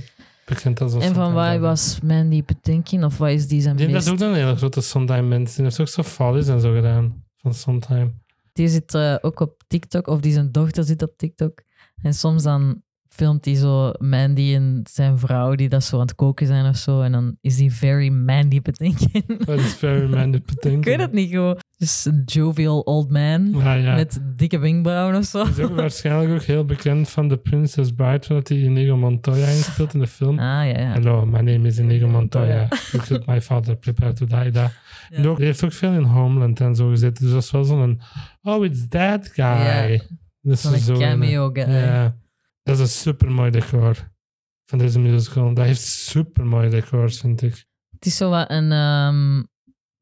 bekend als een En van Sondheim waar was Mandy Patinkin? Of wat is die zijn Die dat is ook een hele grote Sondheim-mens. Die heeft ook zo Follies en zo gedaan. Van Sondheim. Die zit eh, ook op TikTok, of die zijn dochter zit op TikTok. En soms dan filmt hij zo Mandy en zijn vrouw die dat zo aan het koken zijn of zo. En dan is hij very Mandy Patinkin. Dat is very Mandy Ik weet het niet gewoon. Dus een jovial old man Ah, ja. met dikke wenkbrauwen of zo. Hij is ook waarschijnlijk ook heel bekend van The Princess Bride, omdat hij Inigo Montoya inspeelt in de film. Ah, ja, ja. Hello, my name is Inigo Montoya. Look at my father, prepare to die. Da. Ja. Ook, hij heeft ook veel in Homeland en zo gezeten. Dus dat is wel zo'n... Oh, it's that guy. Ja. Dus Zo'n cameo guy. Ja. Dat is een supermooi decor van deze musical. Dat heeft supermooi decors, vind ik. Het is zo wat een ehm,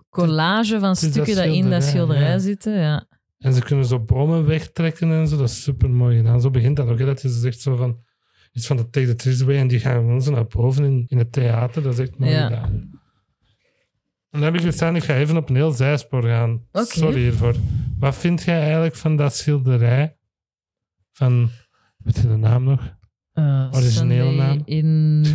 collage van dat stukken dat in dat schilderij, ja. zitten. Ja. En ze kunnen zo bomen wegtrekken en zo. Dat is super mooi gedaan. Zo begint dat ook. Hè. Dat is echt zo van iets van de Take the Trees Away. En die gaan gewoon zo naar boven in, in het theater. Dat is echt mooi Ja. gedaan. En dan heb ik gestaan, ik ga even op een heel zijspoor gaan. Sorry hiervoor. Wat vind jij eigenlijk van dat schilderij? Van, weet je de naam nog? Eh, Originele naam? In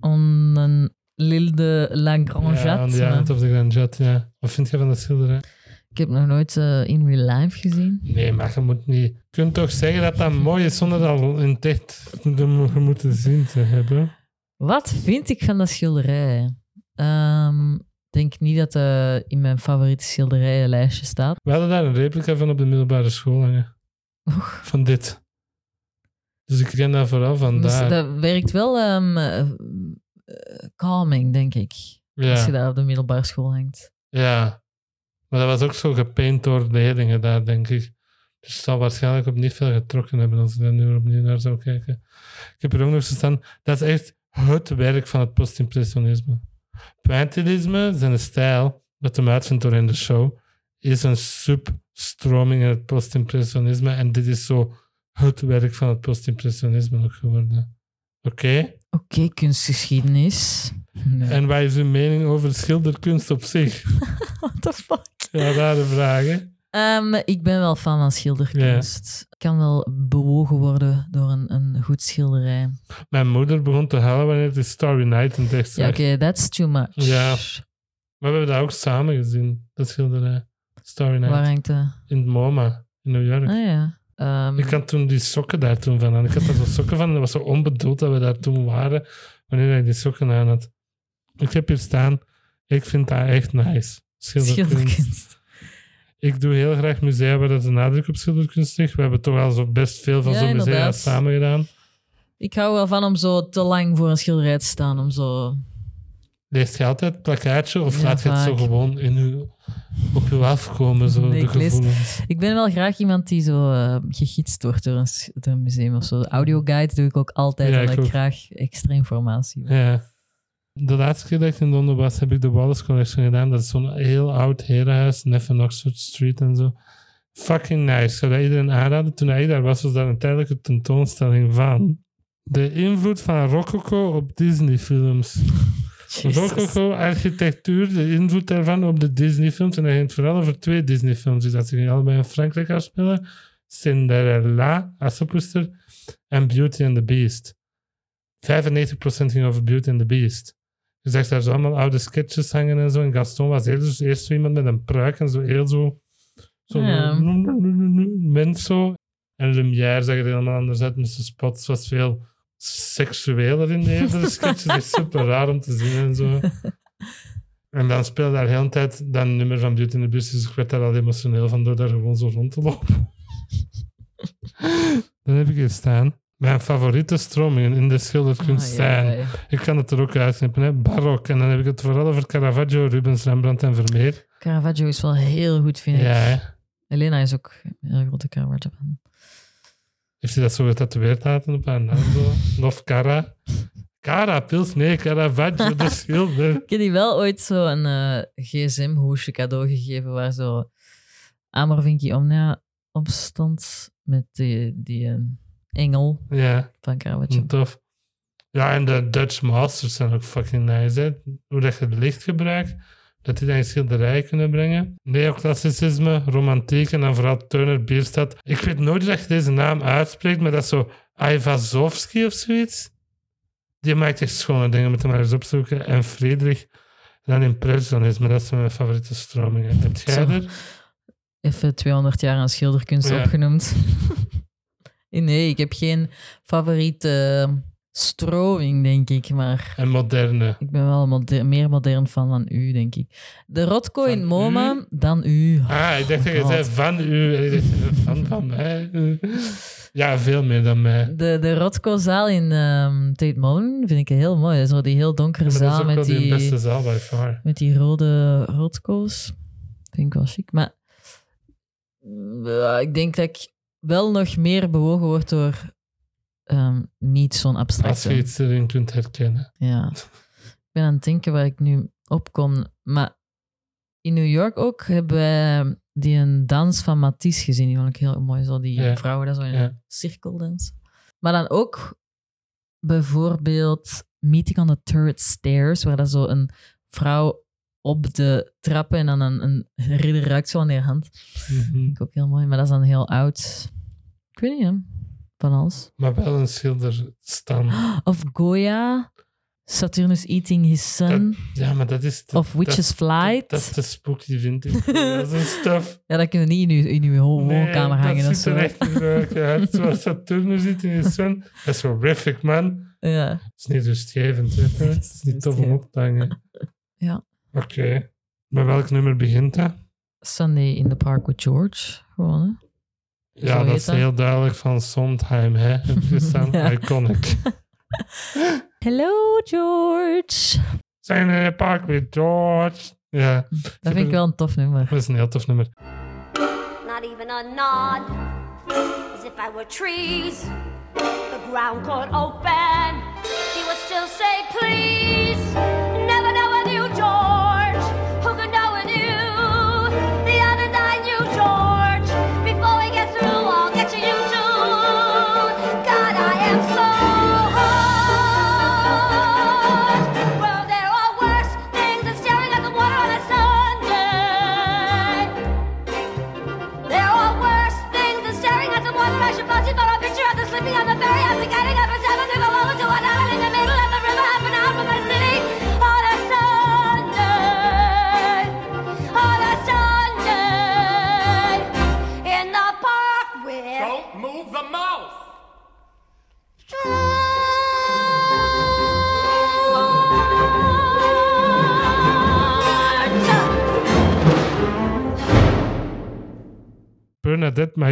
on een L'Île de la Ja, Island of the Grand Jet, ja. Wat vind jij van dat schilderij? Ik heb nog nooit eh, in real life gezien. Nee, maar je moet niet... Je kunt toch zeggen dat dat mooi is zonder dat al in te mo- moeten zien te hebben? Wat vind ik van dat schilderij? Ehm, Ik denk niet dat het in mijn favoriete schilderijenlijstje staat. We hadden daar een replica van op de middelbare school hangen. Van dit. Dus ik ken dat vooral Dus daar. dat werkt wel ehm, eh, eh, calming, denk ik. Als je daar op de middelbare school hangt. ja. Maar dat was ook zo gepaint door leerlingen daar, denk ik. Dus het zal waarschijnlijk op niet veel getrokken hebben als ik daar nu opnieuw naar zou kijken. Ik heb er ook nog gestaan. Dat is echt het werk van het postimpressionisme. Pointillisme, zijn stijl, dat hem uitvindt door in de show, is een substroming in het postimpressionisme. En dit is zo het werk van het postimpressionisme ook geworden. Oké? Oké, kunstgeschiedenis. Nee. En wat is uw mening over schilderkunst op zich? What the fuck? Ja, rare vragen. Ehm, ik ben wel fan van schilderkunst. Ik kan wel bewogen worden door een, een goed schilderij. Mijn moeder begon te huilen wanneer het Starry Night in tekst Ja, oké, that's too much. Ja. Maar we hebben dat ook samen gezien, dat schilderij. Starry Night. Waar hangt de... In het MoMA, in New York. Ah ja. Ehm, Ik had toen die sokken daar toen van aan. Ik had daar zo sokken van. Dat was zo onbedoeld dat we daar toen waren. Wanneer hij die sokken aan had. Ik heb hier staan. Ik vind dat echt nice. Schilderkunst. schilderkunst. Ik doe heel graag musea waar dat de nadruk op schilderkunst ligt. We hebben toch al zo best veel van Ja, zo'n musea samen gedaan. Ik hou wel van om zo te lang voor een schilderij te staan. Om zo... Leest je altijd het plakkaatje of Ja, laat je het zo gewoon in uw, op je afkomen, zo Nee, de ik lees-? Ik ben wel graag iemand die zo gegidst wordt door een, door een museum of zo. Audioguide doe ik ook altijd, Ja, omdat ik graag extra informatie wil. Ja. De laatste keer dat ik in Londen was, heb ik de Wallace Collection gedaan. Dat is zo'n heel oud herenhuis, net van Oxford Street en zo. Fucking nice. Ik zou dat iedereen aanraden. Toen hij daar was, was daar een tijdelijke tentoonstelling van de invloed van Rococo op Disney-films. Jezus. Rococo-architectuur, de invloed daarvan op de Disney-films. En dat ging vooral over twee Disney-films die dat zich allebei in Frankrijk afspelen. Cinderella, Assepoester, en Beauty and the Beast. 95% ging over Beauty and the Beast. Je zag daar zo allemaal oude sketches hangen en zo. En Gaston was eerst, eerst zo iemand met een pruik en zo heel zo... Zo Ja. mens zo. En Lumière zag er helemaal anders uit met zijn spots. was veel seksueler in de eerdere sketches. Dat is super raar om te zien en zo. En dan speelde daar heel de tijd dat nummer van Beauty and the Beast. Dus ik werd daar al emotioneel van door daar gewoon zo rond te lopen. dan heb ik hier staan. Mijn favoriete stromingen in de schilderkunst Ah, zijn. ja. Ik kan het er ook uitknippen, hè. barok. En dan heb ik het vooral over Caravaggio, Rubens, Rembrandt en Vermeer. Caravaggio is wel heel goed, vind ik. Ja. Elena is ook een heel grote Caravaggio. Heeft hij dat zo getatoeëerd laten op haar naam? Zo? Love Cara. Cara, pils? Nee, Caravaggio, de schilder. Ik heb die wel ooit zo een eh, gsm-hoesje cadeau gegeven waar zo Amor Vinci Omnia op stond met die, die eh, engel Ja, van Caravaggio. tof. Ja, en de Dutch Masters zijn ook fucking nice, hè. Hoe dat je het licht gebruikt, dat die dan in schilderijen kunnen brengen. Neoclassicisme, romantiek en dan vooral Turner Bierstad. Ik weet nooit dat je deze naam uitspreekt, maar dat is zo Aivazovsky of zoiets. Die maakt echt schone dingen, moet je maar eens opzoeken. En Friedrich, en dan impressionisme, dat zijn mijn favoriete stromingen. Heb jij Zo. er? Even 200 jaar aan schilderkunst Ja. opgenoemd. Nee, ik heb geen favoriete stroming, denk ik. Maar En moderne. ik ben wel moder- meer modern fan dan u, denk ik. De Rotko Van in MoMA, dan u. Ah, ik dacht dat je God. zei van u. En ik dacht, van van mij. Ja, veel meer dan mij. De, de Rotko-zaal in ehm Tate Modern vind ik heel mooi. Zo die heel donkere zaal met die die, beste zaal by far. met die rode Rotko's. Vind ik wel chic. Maar eh, ik denk dat ik wel nog meer bewogen word door ehm, niet zo'n Als je abstracte. iets erin kunt herkennen. Ja. Ik ben aan het denken waar ik nu op kom. Maar in New York ook hebben wij die een dans van Matisse gezien. Die vond ik heel mooi. Zo die Ja. vrouwen dat zo in Ja. een cirkel dansen. Maar dan ook bijvoorbeeld Meeting on the Turret Stairs, waar dat zo een vrouw op de trappen en dan een, een ridder ruikt zo aan haar hand. Mhm. Vind ik ook heel mooi. Maar dat is dan heel oud. Ik weet niet, hè. Maar wel een schilder staan. Of Goya, Saturnus Eating His Son. Ja, maar dat is... de- Of Witch's dat, Flight. Dat is de spooky, vind ik. dat is een stuff. Ja, dat kun je niet in je, in je ho- woonkamer hangen. dat zo. er echt hebt zoals Saturnus in je zon. Dat is horrific, man. Ja. Het is niet rustgevend, hè. Het is niet tof om op te hangen. Ja. Oké. Met welk nummer begint dat? Sunday in the Park with George. Gewoon, hè. Ja, Zo dat is heel duidelijk van Sondheim, hè. Ja. Iconic. Hello, George. Zijn in the park with George. Ja, Dat vind ik wel een tof nummer. dat is een heel tof nummer. not even a nod, as if I were trees. The ground could open, he would still say, please.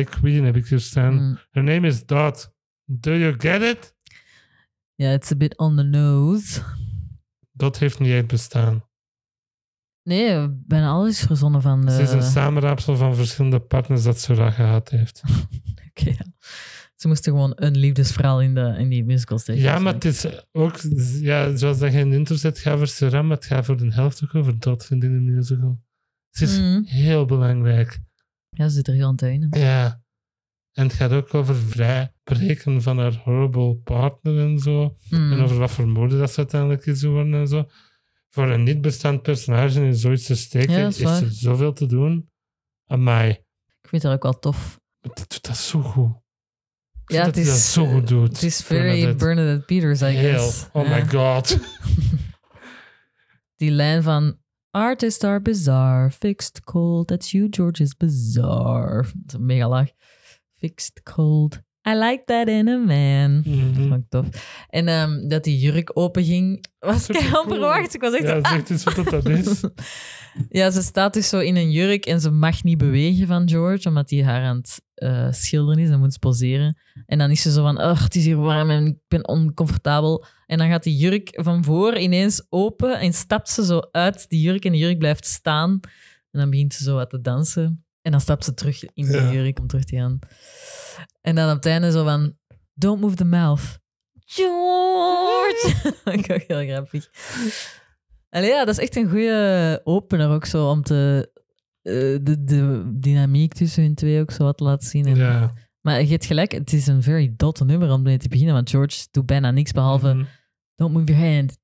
Queen, heb ik hier staan. Mm. Her name is Dot. Do you get it? Ja, it's a bit on the nose. Dot heeft niet echt bestaan. Nee, bijna alles verzonnen van de... Ze is een samenraapsel van verschillende partners dat Sora gehad heeft. Oké, ja. Ze moesten gewoon een liefdesverhaal in, de, in die musical steken. Ja, maar het is ook, ja, zoals dat je in de intro zet, gaat voor Sora, maar het gaat voor de helft ook over Dot, vind ik in de musical. Het is Mm. heel belangrijk. Ja, ze zit er heel aan het. Ja. En het gaat ook over vrijbreken van haar horrible partner en zo. Mm. En over wat voor moeder dat ze uiteindelijk is geworden en zo. Voor een niet bestaand personage in zoiets te steken, Ja, dat is waar. zoveel te doen. Amai. Ik vind dat ook wel tof. Maar Die doet dat zo goed. Ik Ja, het dat is, dat zo goed doet. Het is very Bernadette. Bernadette, Peters, I Heel. guess. Oh Ja. my god. Die lijn van... Artists are bizarre, fixed cold, that's you, George is bizarre. Dat is een mega laag. Fixed cold, I like that in a man. Vond ik tof. En ehm, dat die jurk open ging, was ik cool. onverwacht. Ik was echt Ja, zo, zeg eens wat dat is. Ja, ze staat dus zo in een jurk en ze mag niet bewegen van George, omdat hij haar aan het eh, schilderen is en moet poseren. En dan is ze zo van, het is hier warm en ik ben oncomfortabel. En dan gaat die jurk van voor ineens open en stapt ze zo uit die jurk en de jurk blijft staan. En dan begint ze zo wat te dansen. En dan stapt ze terug in die Ja. jurk om terug te gaan. En dan op het einde zo van, don't move the mouth. George! dat ik ook heel grappig. Allee, ja, dat is echt een goede opener ook zo om te, de, de dynamiek tussen hun twee ook zo wat laten zien. En- Ja. Maar je hebt gelijk, het is een very dot nummer om mee te beginnen, want George doet bijna niks behalve Mhm. don't move your hand,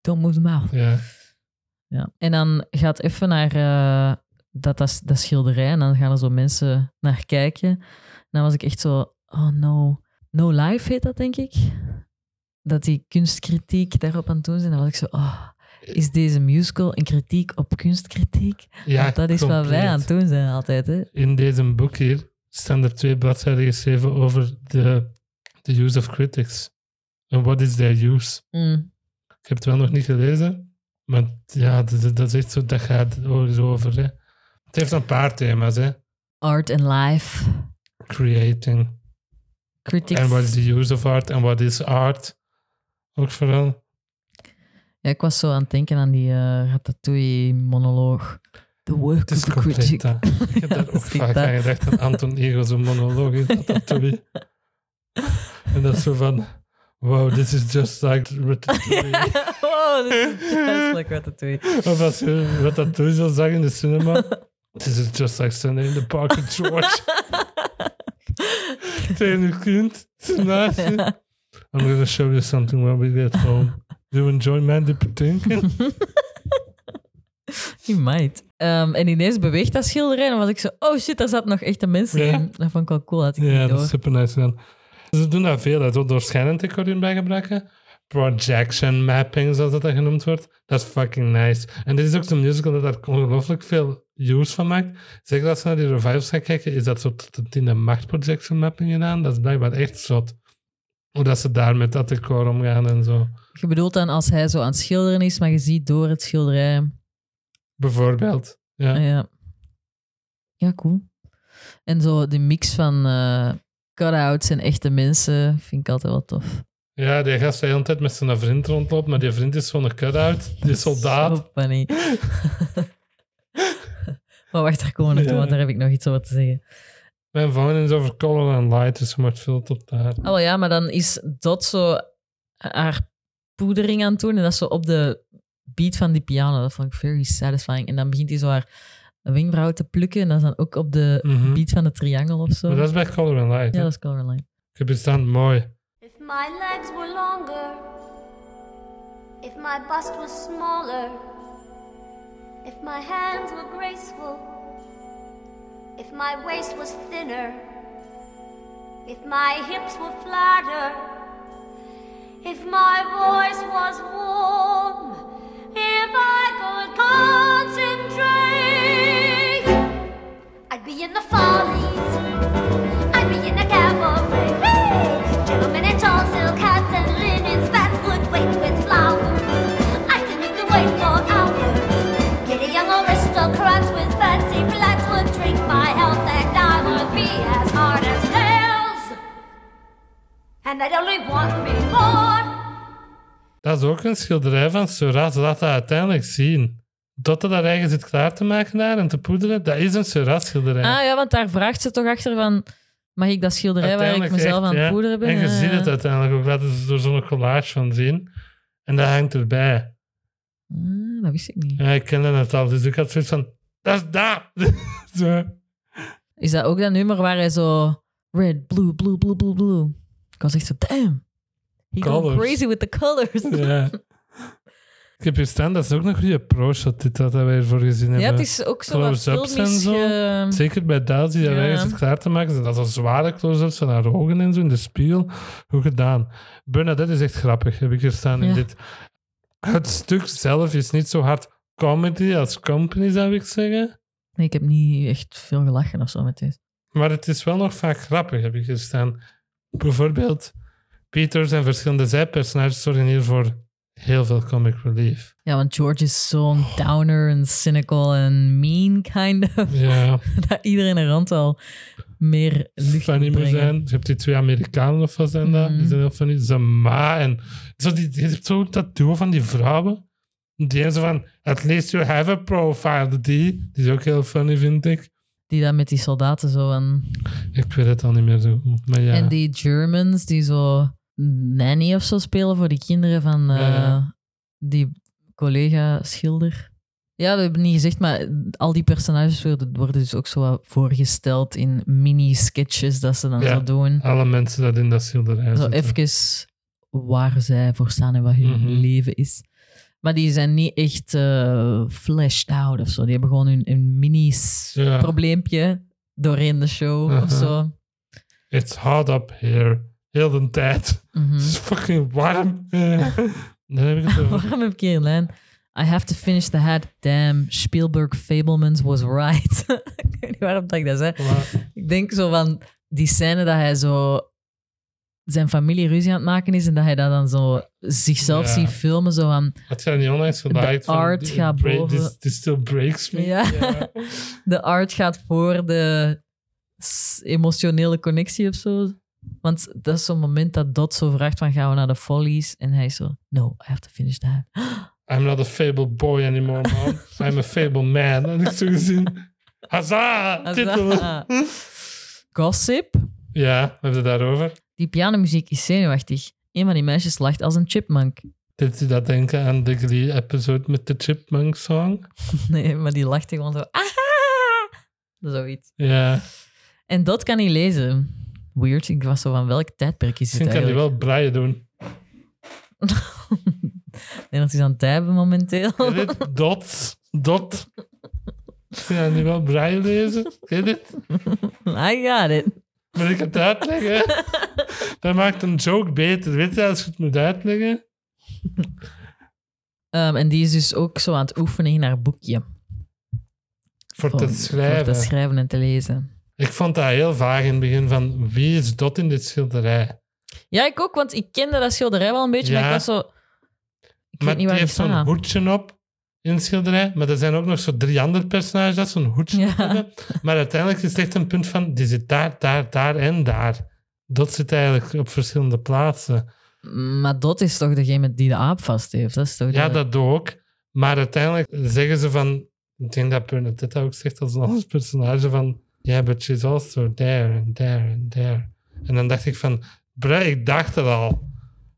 don't move the mouth. Ja. Ja. En dan gaat even naar eh, dat, dat, dat schilderij en dan gaan er zo mensen naar kijken. En dan was ik echt zo, oh no. No Life heet dat, denk ik. Dat die kunstkritiek daarop aan het doen zijn. Dan was ik zo, oh, is deze musical een kritiek op kunstkritiek? ja Want dat is wat wij aan het doen zijn altijd, hè. In deze boek hier staan er twee bladzijden geschreven over de the use of critics. En what is their use. Mm. Ik heb het wel nog niet gelezen, maar ja, dat, dat- is echt zo, dat gaat er over. Hè. Het heeft een paar thema's, hè. Art and life. Creating. Critics. En what is the use of art en what is art. Ook vooral. Ja, ik was zo aan het denken aan die eh Ratatouille-monoloog. The work Het is of the compleet dat. Ik heb daar Dat ook is vaak dat. aan gedacht aan Anton Ego, zo'n monoloog in Ratatouille. En dat is zo van, wow, this is just like Ratatouille. wow, dit is juist like Ratatouille. Of als je Ratatouille zou zeggen in de cinema. This is just like Sunday in the Park with George. Tegen je kind. naast je. I'm gonna show you something when we get home. Do you enjoy Mandy Patinkin? You might. Ehm, en ineens beweegt dat schilderij. En dan was ik zo, oh shit, daar zat nog echte mensen Ja. in. Dat vond ik wel cool, had ik Ja, niet dat is door. super nice gedaan. Ze doen dat veel, hè. zo doorschijnend decor in bij gebruiken. Projection mapping, zoals dat dan genoemd wordt. Dat is fucking nice. En dit is ook zo'n musical dat daar ongelooflijk veel use van maakt. Zeker als je naar die revivals gaat kijken, is dat zo tot in de macht projection mapping gedaan. Dat is blijkbaar echt zot. Hoe dat ze daar met dat decor omgaan en zo. Je bedoelt dan als hij zo aan het schilderen is, maar je ziet door het schilderij. Bijvoorbeeld. Ja. Ah, ja. ja, cool. En zo de mix van eh cut-outs en echte mensen vind ik altijd wel tof. ja, die gast die de hele tijd met zijn vriend rondloopt, maar die vriend is gewoon een cut-out. Die soldaat. Zo funny. maar wacht, daar komen we naartoe, Ja. want daar heb ik nog iets over te zeggen. Mijn is over color and light, dus je moet veel tot daar. Oh ja, maar dan is dat zo haar poedering aan het doen. En dat is zo op de beat van die piano. Dat vond ik very satisfying. En dan begint hij zo haar wenkbrauwen te plukken. En dat is dan ook op de Mhm. beat van de triangel of zo. Maar dat is bij color and light. Ja, hè. dat is Colorline. Ik heb hier staan, mooi. If my legs were longer, if my bust was smaller, if my hands were graceful, if my waist was thinner, if my hips were flatter, if my voice was warm, if I could concentrate, I'd be in the follies. I'd be in a cabaret. Gentlemen in tall silk hats and linen spats would wait with flowers. I could make the wait for And they'd only want me more. Dat is ook een schilderij van Seurat. Laat dat uiteindelijk zien. Dat hij daar eigen zit klaar te maken daar en te poederen, dat is een Seurat schilderij. Ah ja, want daar vraagt ze toch achter van... Mag ik dat schilderij waar ik mezelf echt, aan het ja. poederen ben? En je Ja, ziet het uiteindelijk ook. Laten ze er zo'n collage van zien. En dat hangt erbij. Ah, dat wist ik niet. Ja, ik kende het al, dus ik had zoiets van... Dat is dat! zo. Is dat ook dat nummer waar hij zo... Red, blue, blue, blue, blue, blue. Ik was echt zo, damn. He crazy with the colors. Ja. Ik heb hier staan, dat is ook een goede pro-shot, dit dat wij ervoor gezien hebben. Ja, het is ook zo wat Close-ups en filmisch zo. ge- Zeker bij Daisy, die Ja. zit klaar te maken. Dat is een zware close-ups van haar ogen en zo in de spiegel. Goed gedaan. Bernadette is echt grappig, heb ik hier staan in Ja. dit. Het stuk zelf is niet zo hard comedy als company, zou ik zeggen. Nee, ik heb niet echt veel gelachen of zo met dit. Maar het is wel nog vaak grappig, heb ik hier staan. Bijvoorbeeld, Peters en verschillende zijpersonages zorgen hier voor heel veel comic relief. Ja, want George is zo'n downer en cynical en mean kind of. Ja, dat iedereen er rond al meer lucht funny moet zijn. Je hebt die twee Amerikanen of wat zijn dat? Mhm. Die zijn heel funny. Zijn ma en... Zo die, je hebt zo dat duo van die vrouwen. Die en zo van, at least you have a profile. Die, die is ook heel funny, vind ik. Die dan met die soldaten zo en... Ik weet het al niet meer zo goed. Maar ja, En die Germans die zo nanny of zo spelen voor die kinderen van eh, Ja. die collega Schilder. Ja, we hebben niet gezegd, maar al die personages worden, worden dus ook zo voorgesteld in mini-sketches dat ze dan Ja. zo doen. alle mensen dat in dat schilderij Zo zitten. even waar zij voor staan en wat hun Mhm. leven is. Maar die zijn niet echt eh fleshed out of zo. Die hebben gewoon hun, hun Ja. mini-probleempje doorheen de show Uh-huh. of zo. It's hot up here. Heel de tijd. Mhm. Het is fucking warm. Dan heb ik het over. Waarom heb ik hier een lijn? I have to finish the hat. Damn, Spielberg Fablemans was right. ik weet niet waarom dat ik dat zei. Maar, Ik denk zo van die scène dat hij zo zijn familie ruzie aan het maken is en dat hij dat dan zo zichzelf Ja. ziet filmen. Zo van, had jij niet onlangs van... art gaat break- boven. This, this still breaks me. Ja. de art gaat voor de emotionele connectie of zo. Want dat is zo'n moment dat Dot zo vraagt van gaan we naar de Follies? En hij zo, no, I have to finish that. I'm not a fable boy anymore, mom. I'm a fable man. Had ik zo gezien. Hazza! Titel. Gossip. Ja, we hebben het daarover. Die pianomuziek is zenuwachtig. Een van die meisjes lacht als een chipmunk. Deed je dat denken aan de Glee-episode met de Chipmunk song? Nee, maar die lacht gewoon zo. Aha! Zoiets. Ja, En dat kan niet lezen. Weird. Ik was zo van welk tijdperk is misschien het kan hij wel braille doen. Denk dat hij is aan het typen momenteel. Dot. Dot. Kan hij wel braille lezen. Je dit? I got it. Moet ik het uitleggen? Dat maakt een joke beter. Weet je, als je het moet uitleggen? Ehm, en die is dus ook zo aan het oefenen in haar boekje. Voor Om- te Voor schrijven. te schrijven en te lezen. Ik vond dat heel vaag in het begin van wie is Dot in dit schilderij? Ja, ik ook, want ik kende dat schilderij wel een beetje, maar ik was zo... Ik maar weet niet waar die heeft zo'n hoedje op in het schilderij. Maar er zijn ook nog zo drie andere personages dat zo'n hoedje Ja. hebben. Maar uiteindelijk is het echt een punt van die zit daar, daar, daar en daar. Dat zit eigenlijk op verschillende plaatsen. Maar dat is toch degene die de aap vast heeft? Dat is toch Ja, dat ook. Maar uiteindelijk zeggen ze van... Ik denk dat Bernadette ook zegt als een ander personage van... Yeah, but she's also there and there and there. En dan dacht ik van... Bruh, ik dacht het al.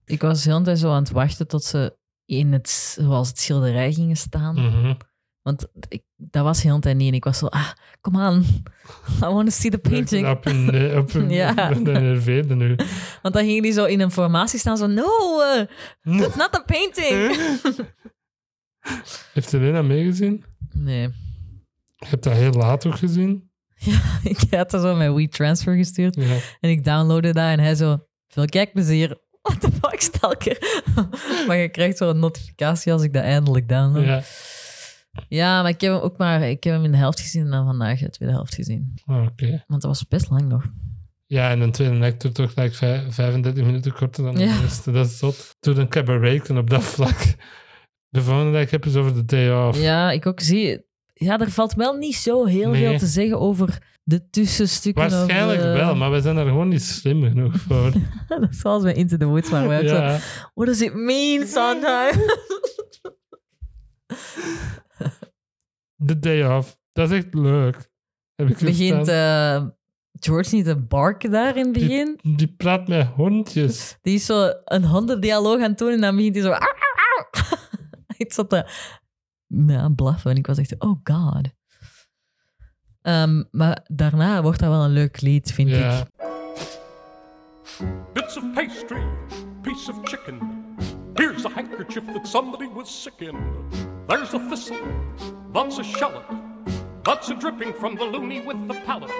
Ik was de hele tijd zo aan het wachten tot ze in het, zoals het schilderij gingen staan. Mhm. Want ik, dat was de hele tijd niet. En ik was zo, ah, come on. I want to see the painting. Op een, eh, op een, Ja. Nerveerde nu. Want dan gingen die zo in een formatie staan, zo, no, uh, that's not the painting. Heeft Elena meegezien? Nee. Je hebt dat heel laat ook gezien. ik had er zo mijn WeTransfer gestuurd. Ja. En ik downloadde dat en hij zo, veel kijkplezier. What the fuck, stalker? maar je krijgt zo een notificatie als ik dat eindelijk download. Ja, ja. maar ik heb hem ook maar, ik heb hem in de helft gezien en dan vandaag de tweede helft gezien. Oh, Oké. Want dat was best lang nog. Ja, en een tweede doet toch gelijk vij- 35 minuten korter dan de Ja. eerste. Dat is zot. Doe een cabaret en op dat vlak. De volgende dag heb je over de day off. Ja, ik ook zie. Ja, er valt wel niet zo heel Nee. veel te zeggen over de tussenstukken. of Waarschijnlijk wel, maar we zijn er gewoon niet slim genoeg voor. dat is zoals bij Into the Woods, maar wij ook zo, ja. What does it mean sometimes? De day off. Dat is echt leuk. Heb ik Begint eh, George niet te barken daar in het begin? die, die praat met hondjes. Die is zo een hondendialoog aan het doen en dan begint hij zo... Ik zat te ja, blaffen en ik was echt, oh god. Ehm, maar daarna wordt dat wel een leuk lied, vind Ja. ik. Bits of pastry, piece of chicken. Here's a handkerchief that somebody was sick in. There's a thistle, that's a shallot. That's a dripping from the loony with the palate.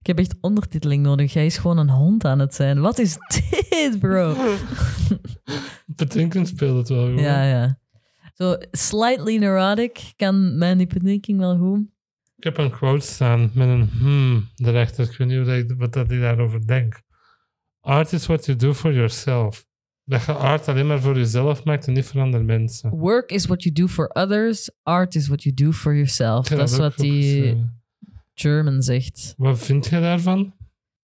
Ik heb echt ondertiteling nodig. Hij is gewoon een hond aan het zijn. Wat is dit, bro? Patinkin speelt het wel goed. Ja, ja. Zo slightly neurotic kan Mandy Patinkin wel goed. Ik heb een quote staan met een hmm erachter. Ik weet niet wat, dat ik daarover denk. Art is what you do for yourself. Dat je art alleen maar voor jezelf maakt en niet voor andere mensen. Work is what you do for others. Art is what you do for yourself. Heb Dat is wat die. German zegt. Wat vind je daarvan?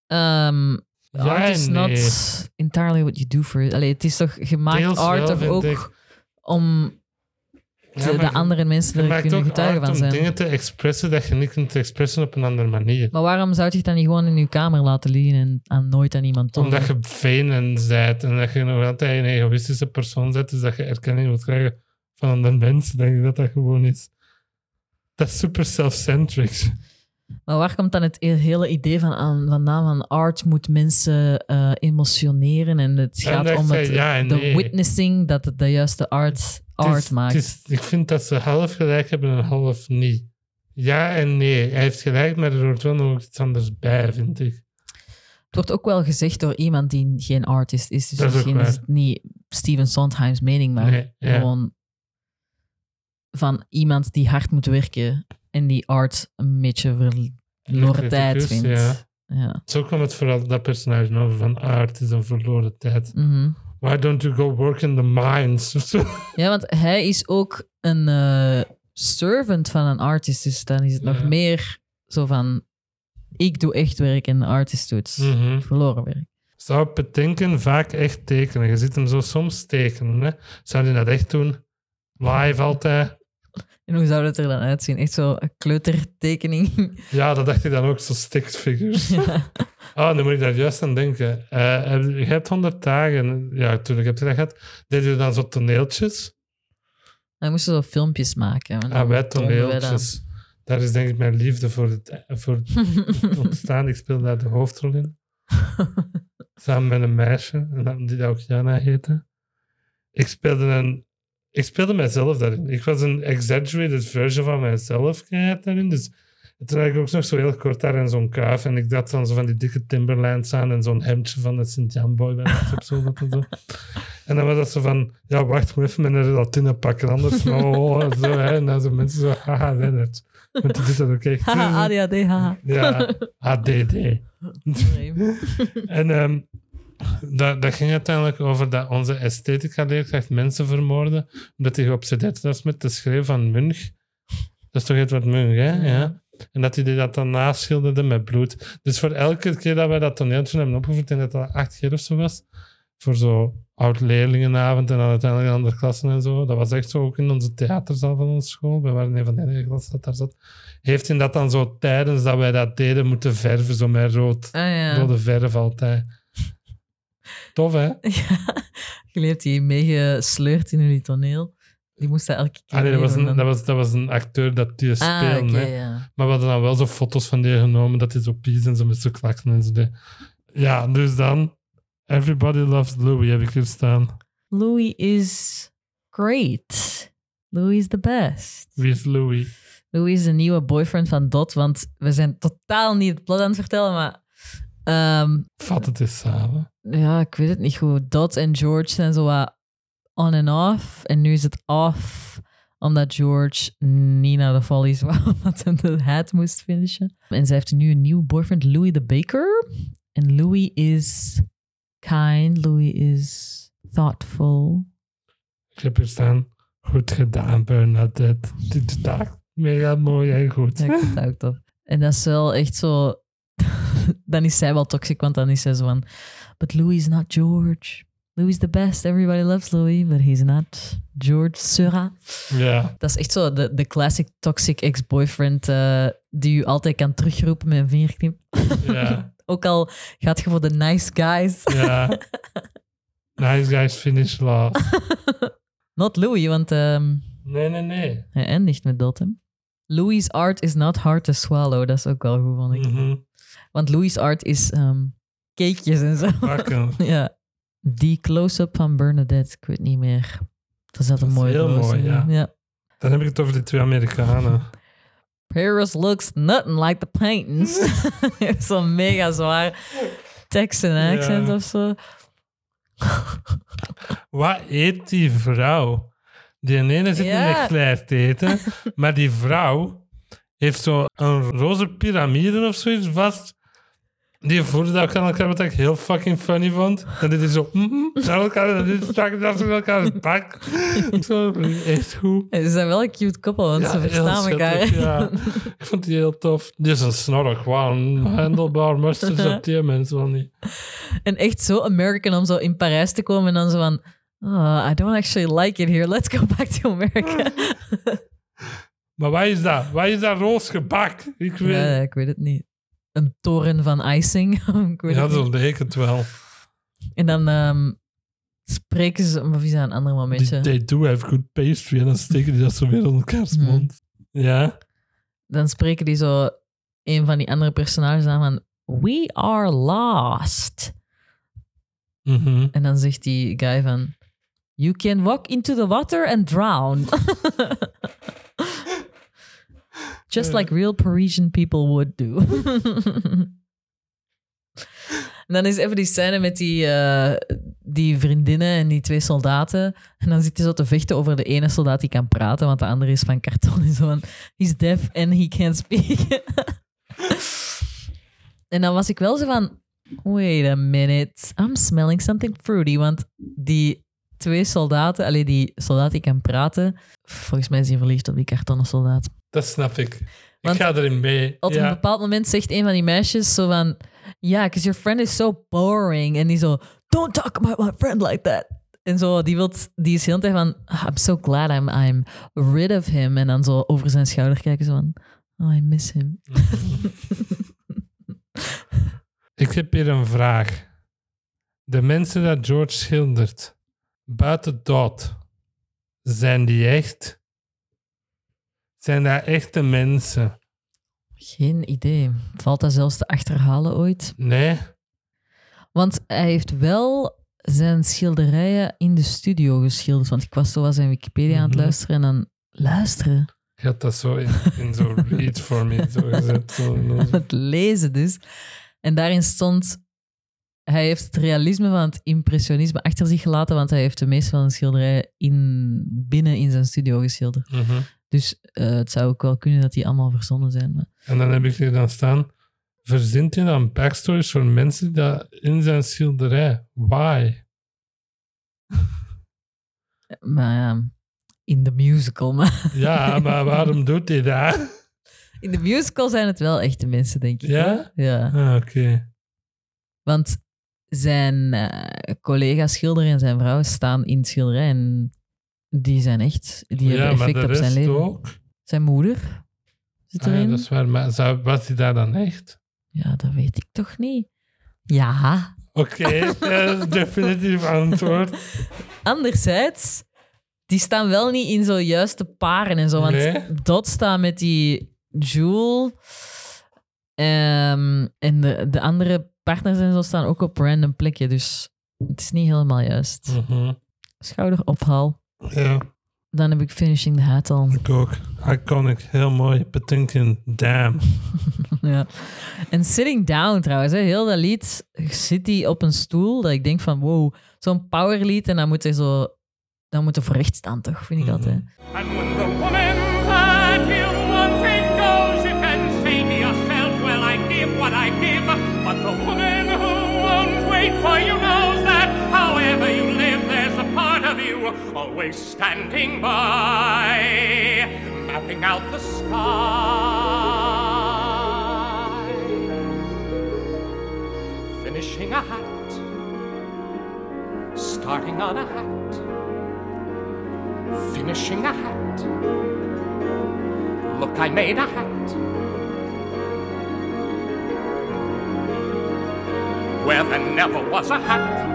Um, Ja art is not entirely what you do for... Allee, het is toch gemaakt Deels art wel, of ook ik. om Ja, de, andere mensen er kunnen getuigen van om zijn. dingen te expressen dat je niet kunt expressen op een andere manier. Maar waarom zou je het dan niet gewoon in je kamer laten liggen en aan nooit aan iemand tonen? Omdat je venen bent en dat je nog altijd een egoïstische persoon bent, dus dat je erkenning wilt krijgen van andere mensen, denk ik dat dat gewoon is. Dat is super self-centric. Maar waar komt dan het e- hele idee van aan, vandaan van art moet mensen eh, emotioneren en het gaat om zei het, ja en de nee. witnessing dat het de juiste art, art is- maakt. is- ik vind dat ze half gelijk hebben en half niet. Ja en nee. Hij heeft gelijk, maar er hoort wel nog iets anders bij, vind ik. Het wordt ook wel gezegd door iemand die geen artist is. Dus Dat misschien is het niet Steven Sondheim's mening, maar Nee, ja. gewoon van iemand die hard moet werken en die art een beetje verloren tijd vindt. ja. Ja. Zo kwam het vooral dat personage over van art is een verloren tijd. Mhm. Why don't you go work in the mines? ja, want hij is ook een eh, servant van een artist. Dus dan is het nog meer zo van... Ik doe echt werk en de artist doet Mhm. verloren werk. Zou bedenken vaak echt tekenen. Je ziet hem zo soms tekenen. Hè? Zou hij dat echt doen? Live altijd? En hoe zou dat er dan uitzien? Echt zo een kleutertekening. Ja, dat dacht ik dan ook, zo stick figures. ja. Oh, nu moet ik daar juist aan denken. Eh, je hebt 100 dagen. Ja, natuurlijk heb je dat gehad. Deed je dan zo toneeltjes? Hij moest zo filmpjes maken. en Ah, dan wij tonen wij dat. toneeltjes. Daar is denk ik mijn liefde voor het, voor het ontstaan. Ik speelde daar de hoofdrol in. Samen met een meisje, dat- die ook Jana heette. Ik speelde, een, ik speelde mijzelf daarin. Ik was een exaggerated version van mijzelf daarin. Dus toen had ik ook nog zo heel kort daar in zo'n kuif. En ik had dan zo van die dikke Timberlands aan en zo'n hemdje van de Sint-Jan Boy bij ons op zo. dat en zo. En dan was dat zo van, ja, wacht, moet even mijn relatine pakken, anders no. En zo, hè. En dan zo mensen zo, haha, Lennart. Want die doet dat ook echt. Haha, ADHD, haha. Ja, ADD. En ehm, dat, dat ging uiteindelijk over dat onze esthetica-leerkracht mensen vermoordde, omdat hij geobsedeerd was met de schreef van Munch. Dat is toch Edward Munch, hè? Ja. Ja. En dat hij dat dan naschilderde met bloed. Dus voor elke keer dat wij dat toneeltje hebben opgevoerd, en dat dat acht keer of zo was, voor zo oud-leerlingenavond en dan uiteindelijk de andere klassen en zo, dat was echt zo ook in onze theaterzaal van onze school, wij waren een van de enige klassen dat daar zat, heeft hij dat dan zo tijdens dat wij dat deden moeten verven, zo met rood. Ah ja. Rode verf altijd. Tof, hè? ja. Jullie hebt die meegesleurd in jullie toneel. Die moest dat elke keer Ah, nee, dat, was een, dat, was, dat was een acteur dat die Ah, speelde. hè. ja. Maar we hadden dan wel zo foto's van die genomen, dat hij zo pies en zo met zijn klakken en zo. deed. Ja, dus dan... Everybody loves Louis, heb ik hier staan. Louis is great. Louis is the best. Wie is Louis? Louis is de nieuwe boyfriend van Dot, want we zijn totaal niet het plot aan het vertellen, maar ehm, Vat het eens samen. ja, ik weet het niet goed. Dot en George zijn zo wat on en off. En nu is het off, omdat George niet naar de Follies wou, omdat hij de hat moest finishen. En zij heeft nu een nieuwe boyfriend, Louis the Baker. En Louis is kind, Louis is thoughtful. Ik heb hier staan, goed gedaan, Bernadette. Dit daar mega mooi en goed. Ja, ik vind het ook tof. En dat is wel echt zo... dan is zij wel toxic, want dan is zij zo van... But Louis is not George. Louis is the best. Everybody loves Louis, but he's not George Seurat. Ja, Dat is echt zo de, de classic toxic ex-boyfriend eh, die je altijd kan terugroepen met een vingerknip. ja, Ook al gaat je voor de nice guys. ja. Nice guys finish last. Not Louis, want ehm, Nee, nee, nee. hij eindigt met dat. Hè. Louis' art is not hard to swallow. Dat is ook wel goed, vond ik. Mhm. Want Louis' art is ehm cakejes en zo. Ja. Die close-up van Bernadette, ik weet niet meer. Dat zat Dat een is mooie heel mooi, in. ja. Dan heb ik het over die twee Amerikanen. Paris looks nothing like the paintings. Zo'n mega zwaar en accent Ja. of zo. Wat eet die vrouw? Die ene zit Ja. in een te eten, maar die vrouw heeft zo een roze piramide of zoiets vast. Die voerde dat ook aan elkaar, wat ik heel fucking funny vond. En dit is zo, mm aan elkaar, en dit stak dat in elkaar bak. Zo, echt goed. En Ze zijn wel een cute koppel, want ze verstaan elkaar. Ja. Ik vond die heel tof. Die is een snork, gewoon handelbaar mustard op die mensen wel niet. En echt zo American om zo in Parijs te komen en dan zo van... Oh, I don't actually like it here. Let's go back to America. Maar wat is dat? Wat is dat roos gebak? Ik weet ja, ik weet het niet. Een toren van icing. ik weet Ja, leek het wel. En dan ehm, spreken ze... Is dat een ander momentje? they do have good pastry. En dan steken die dat zo weer in elkaars Hmm. mond. Ja. dan spreken die zo een van die andere personages aan van We are lost. Mhm. En dan zegt die guy van You can walk into the water and drown. Just like real Parisian people would do. en dan is even die scène met die, eh, die vriendinnen en die twee soldaten. En dan zitten ze zo te vechten over de ene soldaat die kan praten, want de andere is van karton. En zo van, he's deaf and he can't speak. en dan was ik wel zo van, wait a minute, I'm smelling something fruity. Want die twee soldaten, alleen die soldaat die kan praten, volgens mij is hij verliefd op die kartonnen soldaat. Dat snap ik. Want ik ga erin mee. Op een bepaald moment zegt een van die meisjes zo van... Ja, because your friend is so boring. En die zo... Don't talk about my friend like that. En zo, die, wilt, die is heel tijd van... "Ah, I'm so glad I'm, I'm rid of him. En dan zo over zijn schouder kijken zo van... Oh, I miss him. Ik heb hier een vraag. De mensen dat George schildert, buiten dood, zijn die echt? Zijn dat echte mensen? Geen idee. Valt dat zelfs te achterhalen ooit? Nee? Want hij heeft wel zijn schilderijen in de studio geschilderd. Want ik was zo was zijn Wikipedia aan het Mhm. luisteren. En dan... Luisteren? Je had dat zo in, in zo'n read for me zo gezet. Zo, aan het lezen dus. En daarin stond... Hij heeft het realisme van het impressionisme achter zich gelaten, want hij heeft de meeste van zijn schilderijen in, binnen in zijn studio geschilderd. Mhm. Dus eh, het zou ook wel kunnen dat die allemaal verzonnen zijn. Maar... En dan heb ik hier dan staan. Verzint hij dan backstories voor mensen dat in zijn schilderij? Why? maar ja, in de musical. Maar Ja, maar waarom doet hij dat? in de musical zijn het wel echte mensen, denk ik. Ja? hè? Ja. Ah, Oké. Want zijn eh collega schilder en zijn vrouw staan in het schilderij en die zijn echt, die Ja, hebben effect op zijn leven. ook. Zijn moeder zit Ah, ja, erin. dat is waar. Maar was hij daar dan echt? Ja, dat weet ik toch niet. Ja. Oké, ja, definitief antwoord. Anderzijds, die staan wel niet in zo juiste paren en zo. Want Nee? Dot staat met die Jewel. ehm, en de, de andere partners en zo staan ook op random plekken. Dus het is niet helemaal juist. Mhm. Schouderophal. Ja, Dan heb ik Finishing the Hat al. ik ook. Iconic, heel mooi. Patinkin, damn. ja. En Sitting Down trouwens, hè, heel dat lied zit hij op een stoel. Dat ik denk van wow, zo'n powerlied. En dan moet hij zo. Dan moet hij voor recht staan, toch? Vind ik Mhm. altijd. Always standing by, mapping out the sky. Finishing a hat, starting on a hat finishing a hat. Look, I made a hat. Where there never was a hat.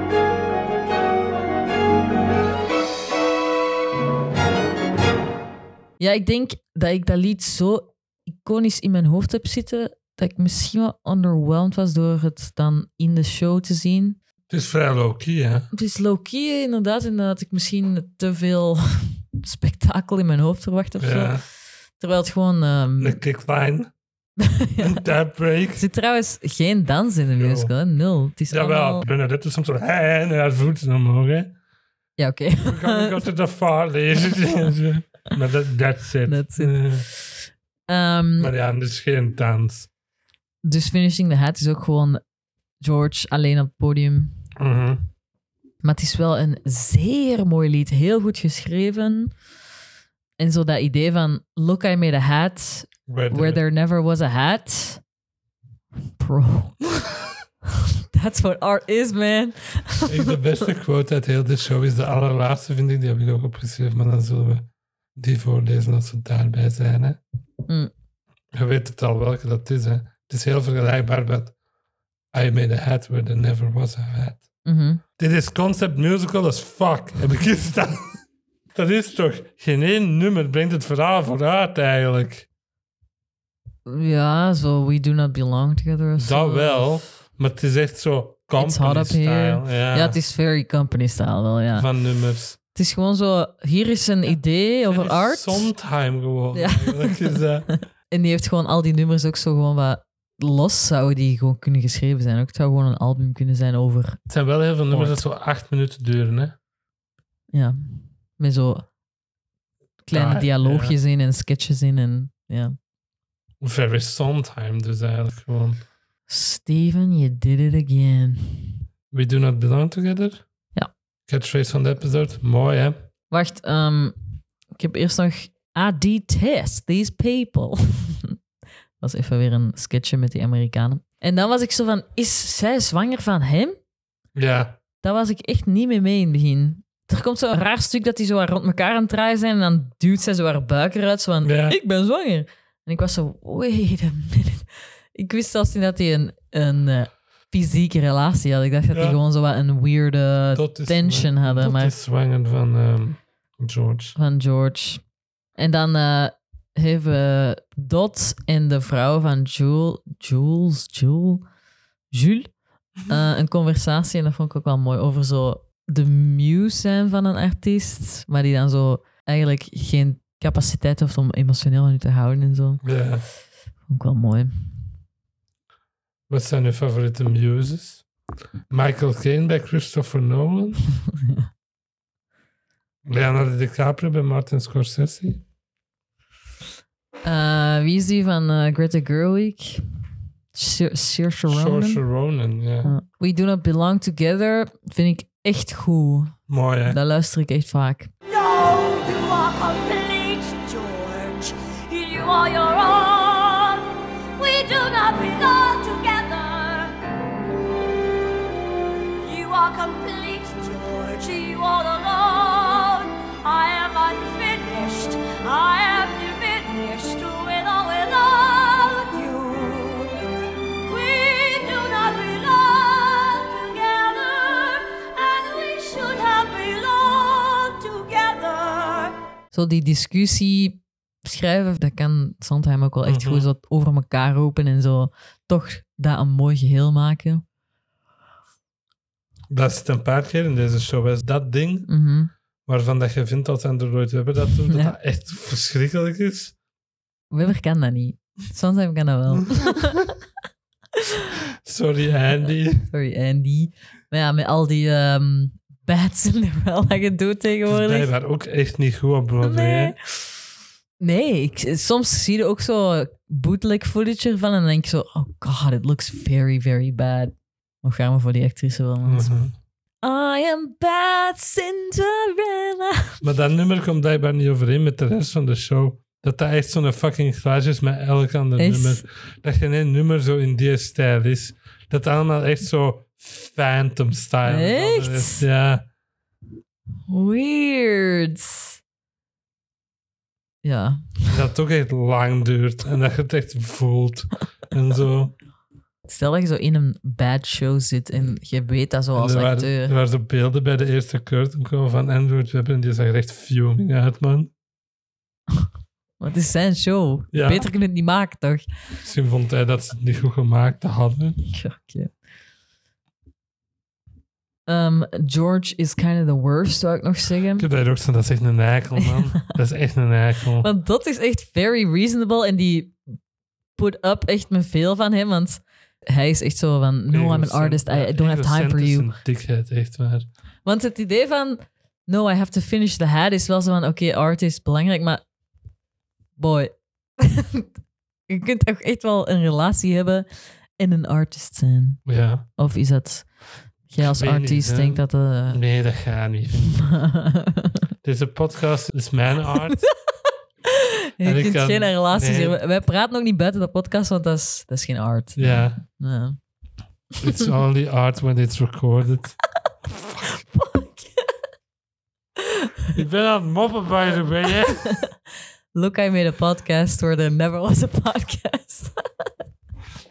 Ja, ik denk dat ik dat lied zo iconisch in mijn hoofd heb zitten. Dat ik misschien wel underwhelmed was door het dan in de show te zien. Het is vrij low-key, hè? Het is low-key inderdaad. En dat ik misschien te veel spektakel in mijn hoofd verwacht of zo. Ja. Terwijl het gewoon... ehm, Een kickline, een tap break. Er zit trouwens geen dans in de Jo. musical, hè? nul. Het is Jawel, allemaal... Bernadette is soms zo, hè, en haar voeten omhoog, hè. Ja, oké. Kan ik altijd de vaar lezen. maar dat that's it. That's it. Ehm, maar ja, het is geen dans. dus Finishing the Hat is ook gewoon George alleen op het podium. Mhm. Maar het is wel een zeer mooi lied. Heel goed geschreven. En zo dat idee van... Look, I made a hat Where the- where there never was a hat. Bro. That's what art is, man. Ik, de beste quote uit heel de show is de allerlaatste, vind ik. Die heb ik ook opgeschreven, maar dan zullen we die voorlezen als we daarbij zijn. Hè. Mm. Je weet het al welke dat is. Hè. Het is heel vergelijkbaar met I made a hat where there never was a hat. Mhm. Dit is concept musical as fuck, heb ik hier staan. Dat is toch... Geen één nummer brengt het verhaal vooruit, eigenlijk. Ja, zo We Do Not Belong Together. Dat wel, maar het is echt zo It's hot company up style. here. Ja, Ja, het is very company style wel, ja. van nummers. Het is gewoon zo, hier is een idee over art. Sondheim gewoon. Ja. Is dat. En die heeft gewoon al die nummers ook zo gewoon wat los zouden die gewoon kunnen geschreven zijn. Ook het zou gewoon een album kunnen zijn over, Het zijn wel heel veel nummers dat zo acht minuten duren. Hè? ja, met zo kleine Ah, dialoogjes in en sketches in en ja. Very Sondheim dus eigenlijk gewoon. Steven, you did it again. We do not belong together. Catchphrase van de episode. Mooi hè? Wacht, ehm, ik heb eerst nog I detest these people. Dat was even weer een sketchje met die Amerikanen. En dan was ik zo van, is zij zwanger van hem? Ja. Daar was ik echt niet mee mee in het begin. Er komt zo'n raar stuk dat die zo rond elkaar aan het draaien zijn en dan duwt zij zo haar buik eruit, zo van, Ja. ik ben zwanger. En ik was zo, wait a minute. Ik wist zelfs niet dat die een, een eh, fysieke relatie hadden. Ik dacht dat die Ja. gewoon zo wat een weirde Dat is tension hadden. Dat maar is zwanger van ehm, George. van George. En dan eh hebben Dot en de vrouw van Jules, Jules, Jules, Jules eh, een conversatie. En dat vond ik ook wel mooi over zo de muse zijn van een artiest, maar die dan zo eigenlijk geen capaciteit heeft om emotioneel van u te houden en zo. Ja. Vond ik wel mooi. Wat zijn uw favoriete muses? Michael Caine bij Christopher Nolan. Leonardo DiCaprio bij Martin Scorsese. Eh, wie is die van eh, Greta Gerwig? Saoirse Saoirse Ronan? Saoirse Ronan, ja. Ja. We Do Not Belong Together vind ik echt goed. Mooi hè? Dat luister ik echt vaak. No, you are complete, George. You are your Zo die discussie schrijven, dat kan Sondheim ook wel echt Mhm. goed zo over elkaar roepen en zo toch dat een mooi geheel maken. Dat zit een paar keer in deze show. Is dat ding Mhm. waarvan dat je vindt dat Andrew Lloyd Webber dat doet, dat Ja. dat echt verschrikkelijk is. Weber kan dat niet. Sondheim kan dat wel. Sorry Andy. Sorry, Andy. Maar ja, met al die ehm doet Het is tegenwoordig. blijkbaar ook echt niet goed op Broadway. Nee. Nee, ik, soms zie je ook zo bootleg footage ervan en dan denk je zo, oh god, it looks very, very bad. Hoe gaan we voor die actrice wel? want- Mhm. I am bad Cinderella. Maar dat nummer komt blijkbaar niet overeen met de rest van de show. Dat dat echt zo'n fucking clash is met elk ander nummer. Dat geen één nummer zo in die stijl is. Dat allemaal echt zo phantom style Echt? is. Ja. Weird. Ja. Dat het ook echt lang duurt. En dat je het echt voelt. En zo. Stel dat je zo in een bad show zit en je weet dat zo als er, waren, acteur. er waren zo beelden bij de eerste curtain call van Andrew Webber. En die zag er echt fuming uit, man. Het is zijn show. Ja. Beter kun je het niet maken, toch? Misschien vond hij dat ze het niet goed gemaakt hadden. Ja, oké. Ehm, George is kind of the worst, zou ik nog zeggen. Ik heb daar ook staan, dat is echt een eikel, man. Dat is echt een eikel. Want dat is echt very reasonable en die put up echt me veel van hem, want hij is echt zo van, no, I'm an artist, I, don't have time for you. is een dikheid, echt waar. Want het idee van, no, I have to finish the hat is wel zo van, oké, art is belangrijk, maar boy, je kunt ook echt wel een relatie hebben en een artist zijn. Ja. Of is dat, jij als artiest denkt dat... eh Nee, dat gaat niet. Deze podcast is mijn art. je kunt kan- geen relaties nee. hebben. Wij praten ook niet buiten de podcast, want dat is, dat is geen art. Ja. It's only art when it's recorded. Ik ben aan het moppen, by the way. hè. Look, I made a podcast where there never was a podcast.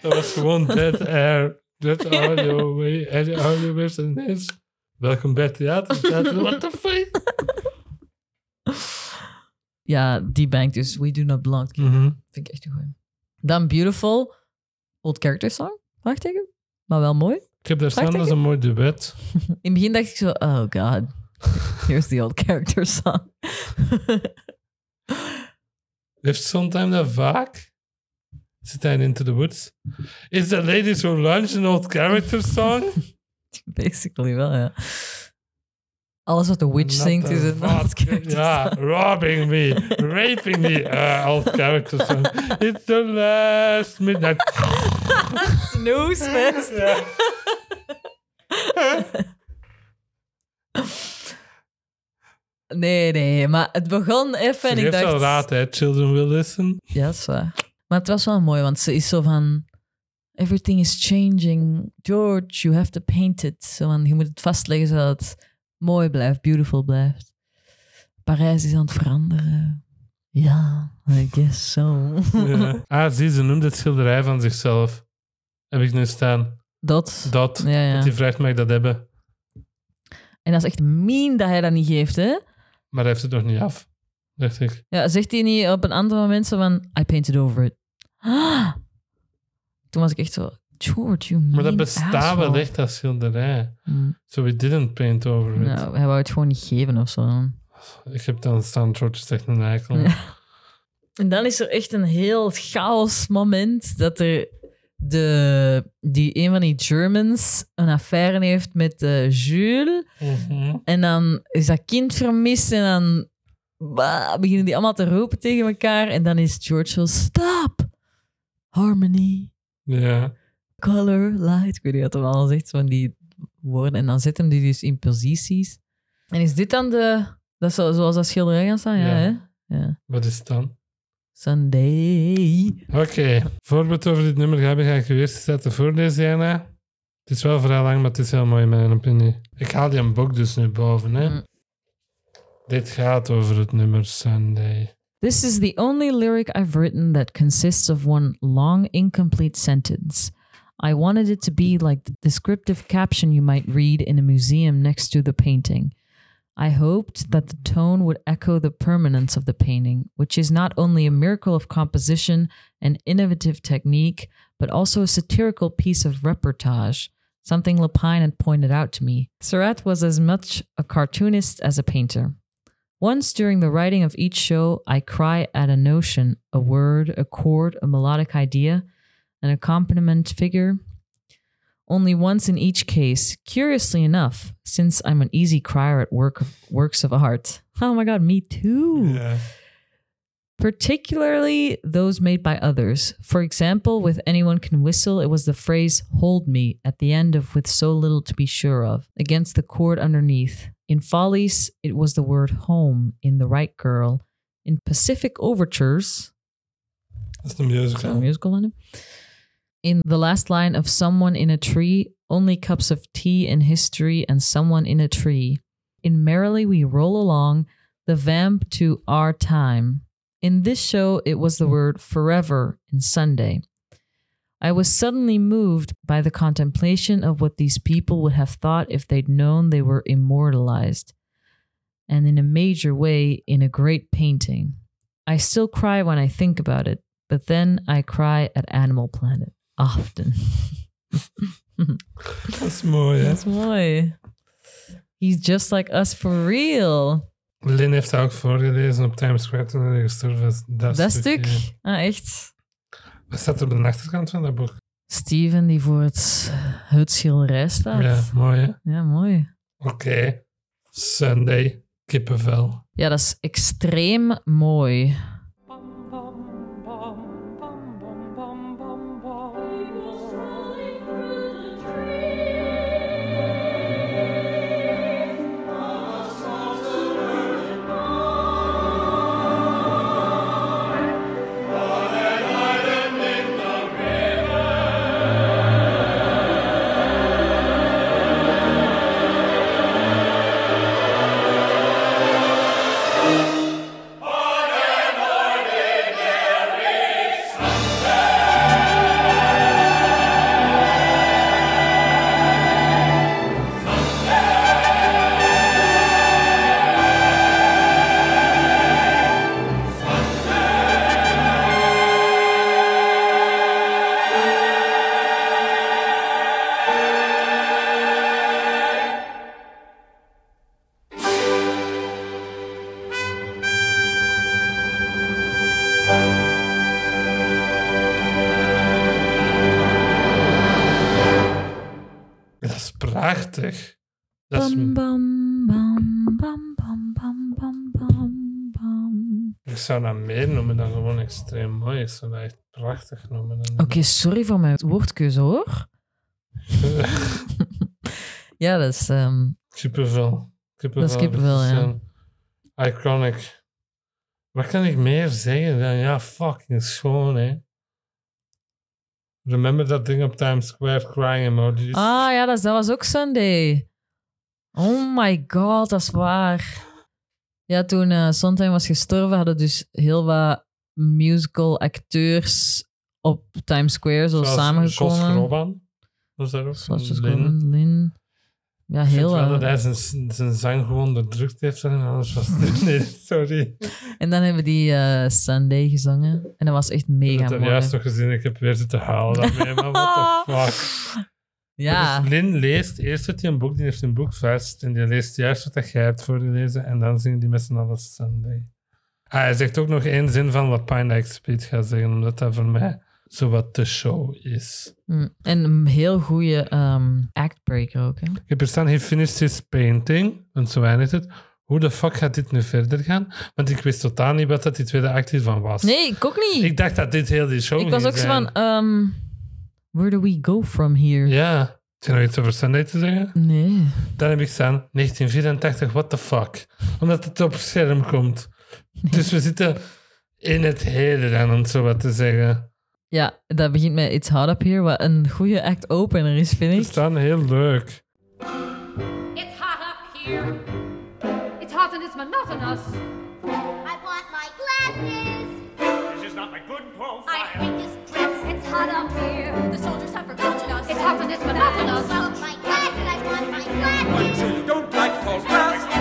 Dat was gewoon dead air. Dead audio. way- En de audio waves en ineens... Welkom bij Theater. Theater. What the fuck? ja, die bank dus. We do not belong. Mhm. Vind ik echt een goeie. Dan Beautiful, Old Character Song, vraagteken. Maar wel mooi. Ik heb daar staan, dat is een mooi duet. In het begin dacht ik zo, oh god, here's the Old Character Song. Heeft Sondheim dat vaak? Zit Into the Woods? Is the Ladies Who Lunch an old character song? Basically wel, ja. Alles wat de witch zingt is een Old Character Ja, robbing me, raping me. Uh, old character song. It's the last midnight. Snoesfest. Ja. Nee, nee, maar het begon even en ik heeft dacht... al raad, hè. Children will listen. Ja, dat is waar. Maar het was wel mooi, want ze is zo van... Everything is changing. George, you have to paint it. Zo van, je moet het vastleggen zodat het mooi blijft, beautiful blijft. Parijs is aan het veranderen. Ja, I guess so. Ja. Ah, zie, ze noemt het schilderij van zichzelf. Heb ik nu staan. Dat. Dat. Ja, ja. Dat hij vraagt ik dat hebben. En dat is echt mean dat hij dat niet geeft, hè? Maar hij heeft het nog niet af. Dacht ik. Ja, zegt hij niet op een ander moment zo van... I painted over it. Ah. Toen was ik echt zo... George, you Maar dat mean bestaat asshole. wel echt, dat schilderij. Hmm. So we didn't paint over it. Nou, hij wou het gewoon niet geven of zo. Ik heb dan staan, George is echt een eikel. En dan is er echt een heel chaos moment dat er de, die een van die Germans een affaire heeft met eh, Jules. Mhm. En dan is dat kind vermist en dan bah, beginnen die allemaal te roepen tegen elkaar. En dan is George zo, stop! Harmony, Ja. color, light. Ik weet niet wat hij allemaal zegt, van die woorden. En dan zet hem die dus in posities. En is dit dan de... Dat zo- zoals dat schilderij gaan staan? Ja, Ja. hè? Ja. Wat is het dan? Sunday. Oké, voor we het over dit nummer ga ik je eerst eens laten voorlezen, Jana. Het is wel vrij lang, maar het is heel mooi in mijn opinie. Ik haal die een boek dus nu boven, hè. Mm. Dit gaat over het nummer Sunday. This is the only lyric I've written that consists of one long, incomplete sentence. I wanted it to be like the descriptive caption you might read in a museum next to the painting. I hoped that the tone would echo the permanence of the painting, which is not only a miracle of composition and innovative technique, but also a satirical piece of reportage, something Lapine had pointed out to me. Surratt was as much a cartoonist as a painter. Once during the writing of each show, I cry at a notion, a word, a chord, a melodic idea, an accompaniment figure. Only once in each case, curiously enough, since I'm an easy crier at work works of art. Oh my god, me too Ja. Particularly those made by others. For example, with Anyone Can Whistle, it was the phrase hold me at the end of with so little to be sure of, against the chord underneath. In Follies, it was the word home in The Right Girl. In Pacific Overtures, Dat the musical. musical in it. In the last line of Someone in a Tree, only cups of tea in history and someone in a tree. In Merrily We Roll Along, the vamp to our time. In this show, it was the word forever in Sunday. I was suddenly moved by the contemplation of what these people would have thought if they'd known they were immortalized, and in a major way, in a great painting. I still cry when I think about it, but then I cry at Animal Planet often. That's mooi. That's mooi. He's just like us for real. Lynn heeft dat ook voorgelezen op Times Square toen hij gestorven is. Dat, Dat stuk? Ah, echt? Wat staat er op de achterkant van dat boek? Steven die voor het, het schilderij staat. Ja, mooi, hè. Ja, mooi. Oké. Sunday. Kippenvel. Ja, dat is extreem mooi. Zou dat meer noemen dan gewoon extreem mooi. Ik zou dat echt prachtig noemen. Oké, sorry voor mijn woordkeuze hoor. ja, dat is. ehm, Kippenvel. Kippenvel. Dat is kippenvel, ja. Iconic. Wat kan ik meer zeggen dan ja, fucking schoon, hè? Remember dat ding op Times Square crying emojis? Ah ja, dat, dat was ook Sunday. Oh my god, dat is waar. Ja, toen eh Sondheim was gestorven, hadden dus heel wat musical acteurs op Times Square zo Zoals Jos samengekomen. Groban. Was daar ook? Zoals Jos Lin. Groban, Lin. Ja, Ik heel wel dat hij zijn, zijn zang gewoon onderdrukt heeft. En anders was het... Nee, sorry. En dan hebben die eh, Sunday gezongen. En dat was echt Ik mega heb het mooi. juist nog gezien. Ik heb weer zitten halen daarmee. Maar what the fuck. Ja, Dus Lin leest, eerst heeft hij een boek, die heeft een boek vast. En die leest juist wat dat jij hebt voorgelezen. En dan zingen die met z'n allen Sunday. Ah, hij zegt ook nog één zin van wat Pine Like Speed gaat zeggen. Omdat dat voor mij zo wat de show is. Mm, en een heel goede ehm, actbreaker ook. Hè? Ik heb hier staan, he finished his painting. Want zo eindigt het. Hoe de fuck gaat dit nu verder gaan? Want ik wist totaal niet wat dat die tweede act hiervan was. Nee, ik ook niet. Ik dacht dat dit heel die show Ik was ook zo van, ehm, where do we go from here? Ja. Heb je nog iets over Sunday te zeggen? Nee. Dan heb ik staan 1984, what the fuck. Omdat het op scherm komt. Dus we zitten in het heden dan, om het zo wat te zeggen. Ja, dat begint met It's Hot Up Here, wat een goede act-opener is, vind We ik. staan heel leuk. It's hot up here. It's hot and it's monotonous. I want my glasses. This is not my good I profile. hate this dress. It's hot up here. The soldiers have forgotten us. It's hot to this, but not us. Oh you want my glasses? One, two, don't like false glasses.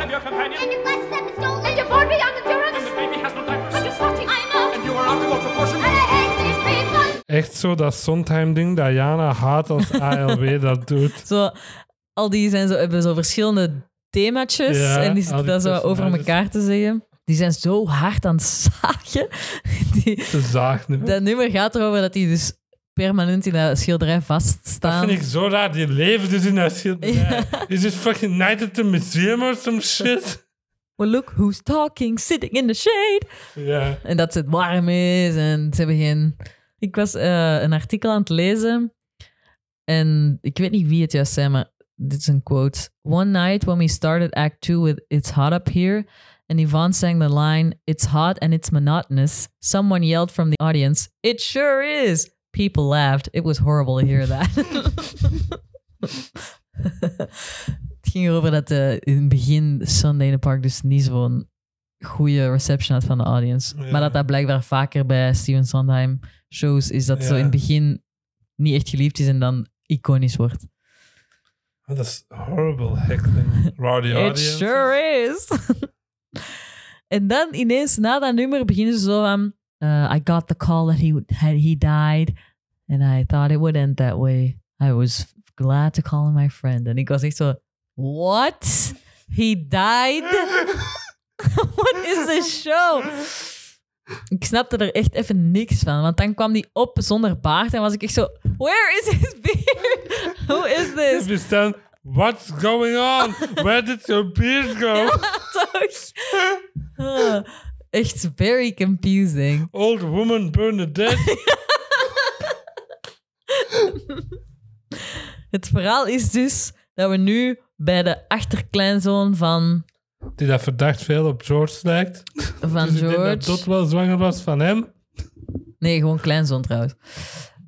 And you're part of your companion. And your glasses have been stolen. And you're bored beyond endurance. And the baby has no diapers. I'm just watching. I know. And you are out of all proportion. And I hate these people. Echt zo dat Sondheim-ding dat Jana haat als ALW dat doet. Zo, al die zijn zo, hebben zo verschillende themaatjes Ja, en die zitten dat zo over elkaar te zeggen. Die zijn zo hard aan het zagen. Die, Ze zaagt nu. dat nummer gaat erover dat die dus permanent in dat schilderij Dat vaststaan. vind ik zo raar. Die leven dus in dat schilderij. Is dit fucking Night at the Museum of some shit? Well, look who's talking, sitting in the shade. Ja. En dat het warm is en ze hebben geen... Ik was eh, een artikel aan het lezen en ik weet niet wie het juist zei, maar dit is een quote. One night when we started act two with It's Hot Up Here and Yvonne sang the line, It's hot and it's monotonous, someone yelled from the audience, It sure is! People laughed. It was horrible to hear that. het ging erover dat eh, in het begin Sunday in the Park dus niet zo'n goede reception had van de audience. Ja. Maar dat dat blijkbaar vaker bij Steven Sondheim shows is dat zo in het begin niet echt geliefd is en dan iconisch wordt. Oh, dat is horrible heckling. Rowdy It sure is. en dan ineens na dat nummer beginnen ze zo van... uh, I got the call that he, had, he died and I thought it would end that way. I was glad to call him my friend. and he goes, echt zo... What? He died? What is this show? Ik snapte er echt even niks van. Want dan kwam die op zonder baard en was ik echt zo... Where is his beard? Who is this? Staan, what's going on? Where did your beard go? toch? Echt very confusing. Old woman Bernadette. Het verhaal is dus dat we nu bij de achterkleinzoon van, Die dat verdacht veel op George lijkt. van dus ik denk dat George... Dot wel zwanger was van hem. Nee, gewoon kleinzoon trouwens.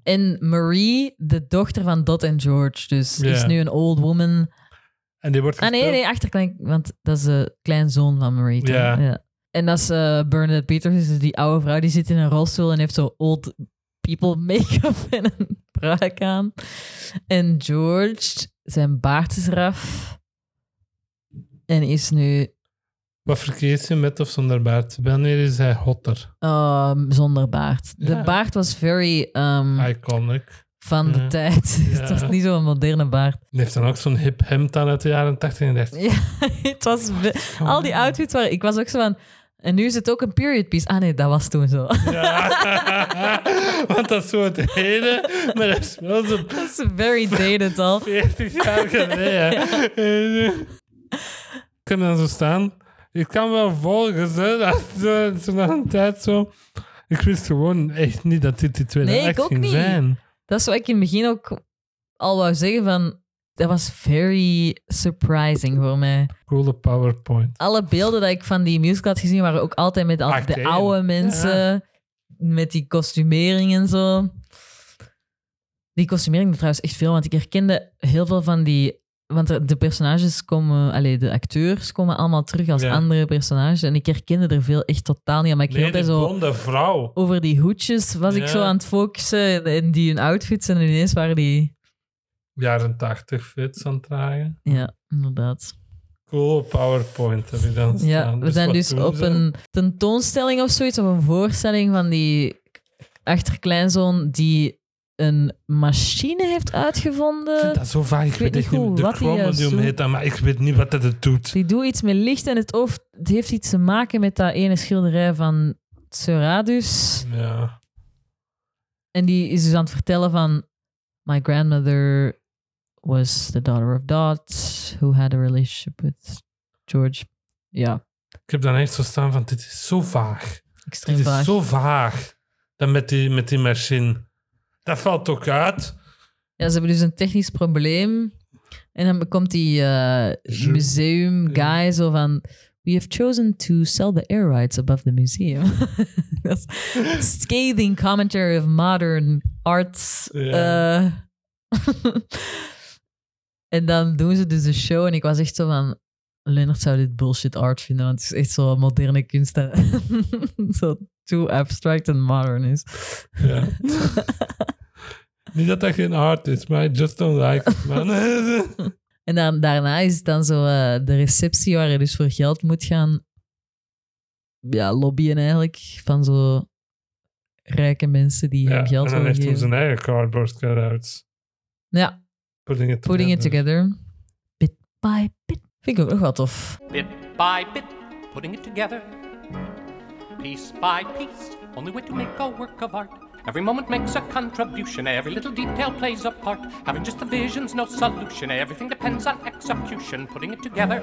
En Marie, de dochter van Dot en George. Dus Ja. is nu een old woman. En die wordt Ah nee, gespeeld- nee, achterklein... Want dat is de kleinzoon van Marie. toch? Ja. En dat is eh, Bernadette Peters, dus die oude vrouw die zit in een rolstoel en heeft zo old people make-up en een pruik aan. En George, zijn baard is eraf. En is nu Wat verkeert je met of zonder baard? Wanneer is hij hotter? Ehm, zonder baard. De baard was very ehm, Iconic. van de Ja. tijd. het was niet zo'n moderne baard. Die heeft dan ook zo'n hip hemd aan uit de jaren 80 en 30. Ja, het was... Al die outfits waren... Ik was ook zo van... En nu is het ook een period piece. Ah nee, dat was toen zo. Ja. Want dat is zo het hele, maar dat is wel zo Dat is very dated al. 40 jaar geleden. Ik kan dan zo staan. Ik kan wel volgen, hè. Dat is zo, zo na een tijd zo. Ik wist gewoon echt niet dat dit die tweede Nee, ik act ook ging niet. zijn. Dat is wat ik in het begin ook al wou zeggen van... Dat was very surprising voor mij. Coole PowerPoint. Alle beelden dat ik van die musical had gezien waren ook altijd met al de oude mensen. Met die kostumering en zo. Die kostumering trouwens echt veel, want ik herkende heel veel van die... Want de- de personages komen... Allee, de acteurs komen allemaal terug als Ja. andere personages. En ik herkende er veel echt totaal niet aan. Maar ik Nee, die zo... blonde vrouw. Over die hoedjes was ik zo aan het focussen. En die hun outfits. En ineens waren die... Jaren 80 fits aan het dragen. Ja, inderdaad. Cool PowerPoint heb ik dan staan. Ja, we zijn wat dus op ze? een tentoonstelling of zoiets, of een voorstelling van die achterkleinzoon die een machine heeft Ik vind uitgevonden. dat zo vaag. Ik, weet weet niet goed hoe de wat doet. heet, dat, maar ik weet niet wat dat het doet. Die doet iets met licht en het hoofd. Het heeft iets te maken met dat ene schilderij van Serradus. Ja. En die is dus aan het vertellen van... My grandmother was the daughter of Dot, who had a relationship with George. Ja, Ik heb dan echt zo staan van, dit is zo vaag. extreem Dit is vaag. zo vaag. Dan met die, met die machine. Dat valt ook uit. Ja, ze hebben dus een technisch probleem. En dan komt die Je- museum guy zo van... We have chosen to sell the air rights above the museum. Is scathing commentary of modern arts. Ja. eh. en dan doen ze dus de show en ik was echt zo van... Leonard zou dit bullshit art vinden, want het is echt zo moderne kunst. dat zo too abstract en modern is. Ja. niet dat dat geen art is, maar I just don't like it, man. En dan, daarna is het dan zo eh, de receptie waar je dus voor geld moet gaan ja, lobbyen eigenlijk. Van zo rijke mensen die ja, hem geld en dan willen heeft hij geven. zijn eigen cardboard cutouts. Ja, Putting it putting it together. together. Bit by bit. Vind ik ook nog wel tof. Bit by bit, putting it together. Piece by piece, only way to make a work of art. Every moment makes a contribution, every little detail plays a part. Having just the vision's no solution, everything depends on execution. Putting it together,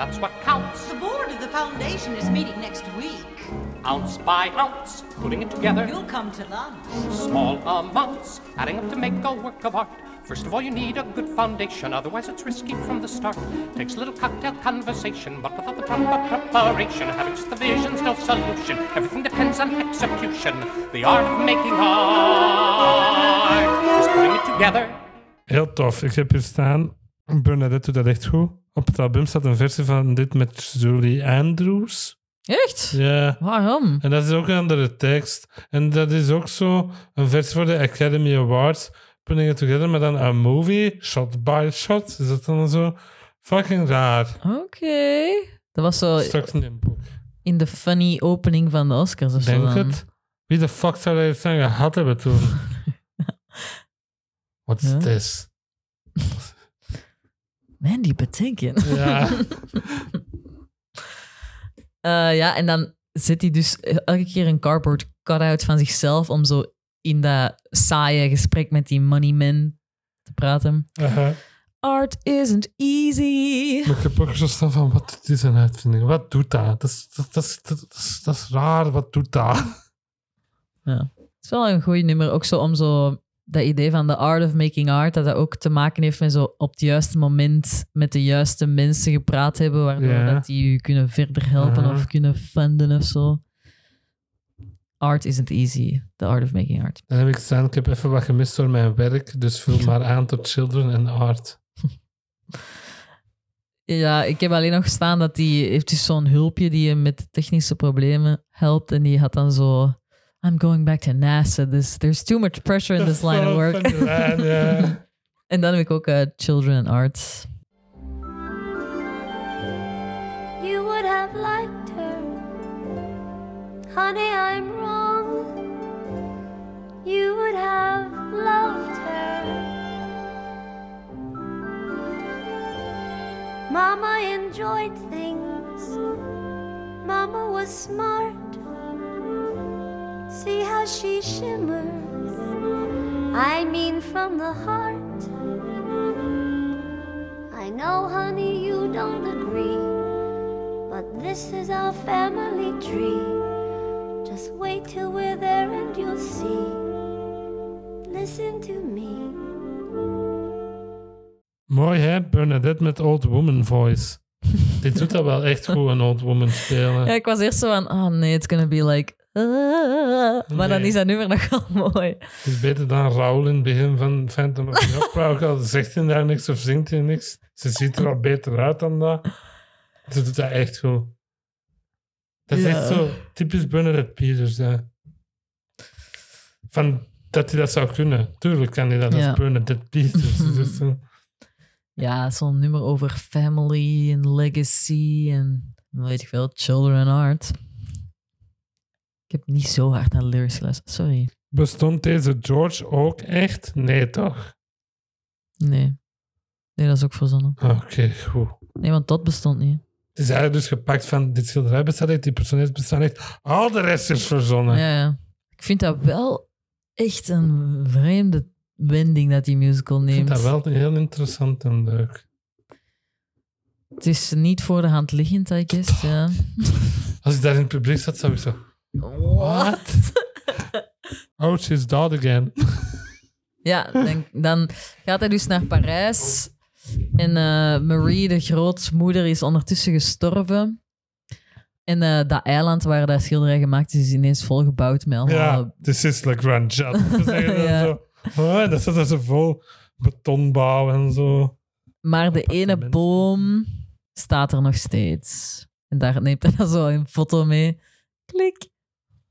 that's what counts. The board of the foundation is meeting next week. Ounce by ounce, putting it together. You'll come to lunch. Small amounts, adding up to make a work of art. First of all, you need a good foundation, otherwise it's risky from the start. Takes a little cocktail conversation, but without the proper preparation, having just the vision's no solution. Everything depends on execution. The art of making art is putting it together. Heel tof. Ik heb hier staan, Bernadette doet dat echt goed. Op het album staat een versie van dit met Julie Andrews. Echt? Ja. Waarom? En dat is ook een andere tekst. En dat is ook zo een versie voor de Academy Awards. Putting it together, maar dan een movie, shot by shot. Is dat dan zo? Fucking raar. Oké. Dat was zo Straks in een boek. in de funny opening van de Oscars of zo. Denk dan. het. Wie de fuck zou dat eens aan gehad hebben toen? Ja. this? Man, die betekent. Ja. Eh, ja, en dan zet hij dus elke keer een cardboard cut-out van zichzelf om zo in dat saaie gesprek met die money man te praten. Art isn't easy. Maar ik heb ook zo staan van, wat doet deze uitvinding? Wat doet dat? Dat is, dat, dat, is- dat, is, dat is raar, wat doet dat? Het is wel een goed nummer, ook zo om zo dat idee van de art of making art, dat dat ook te maken heeft met zo op het juiste moment met de juiste mensen gepraat hebben, waardoor Ja. dat die je kunnen verder helpen of kunnen funden of zo. Art isn't easy. The art of making art. Dan heb ik staan, ik heb even wat gemist door mijn werk, dus vul maar aan tot children en art. Ja, ik heb alleen nog staan dat die heeft dus zo'n hulpje die je met technische problemen helpt. En die had dan zo... I'm going back to NASA. This, there's too much pressure in this line of work. Van die lijn, ja. en dan heb ik ook Children and Art. You would would have liked her. Honey, I'm wrong. You would have loved her. Mama enjoyed things. Mama was smart. See how she shimmers. I mean, from the heart. I know, honey, you don't agree. But this is our family tree. Just wait till we're there and you'll see. Listen to me. Mooi hè, Bernadette met Old Woman Voice. Dit doet dat wel echt goed, een Old Woman spelen. Ja, ik was eerst zo van, oh nee, it's gonna be like... ah. Maar dan is dat nummer nog wel mooi. Het is beter dan Raoul in het begin van Phantom of the Opera. Ook al zegt hij daar niks of zingt hij niks. Ze ziet er al beter uit dan dat. Ze doet dat echt goed. Dat is Ja. echt zo typisch Bernadette Peters. Hè. Van dat hij dat zou kunnen. Tuurlijk kan hij dat Ja. als Bernadette Peters. Dus zo. Ja, zo'n nummer over family en legacy en weet ik veel, children art. Ik heb niet zo hard naar lyrics geluisterd. Sorry. Bestond deze George ook echt? Nee, toch? Nee. Nee, dat is ook verzonnen. Oké, goed. Nee, want dat bestond niet. Het is eigenlijk dus gepakt van dit schilderij bestaat echt, die personage bestaat echt. Al de rest is verzonnen. Ja, ja. Ik vind dat wel echt een vreemde wending dat die musical Ik neemt. vind dat wel heel interessant en leuk. Het is niet voor de hand liggend, I guess. Ja. Als ik daar in het publiek zat, zou ik zo... What? Oh, she's dead again. Ja, dan, dan gaat hij dus naar Parijs. En eh, Marie, de grootmoeder, is ondertussen gestorven. En eh, dat eiland waar dat schilderij gemaakt is, is ineens volgebouwd met allemaal... Ja, this is like Grand dan Ja. zo. Oh, dat is zo vol betonbouw en zo. Maar de ene boom staat er nog steeds. En daar neemt hij dan zo een foto mee. Klik.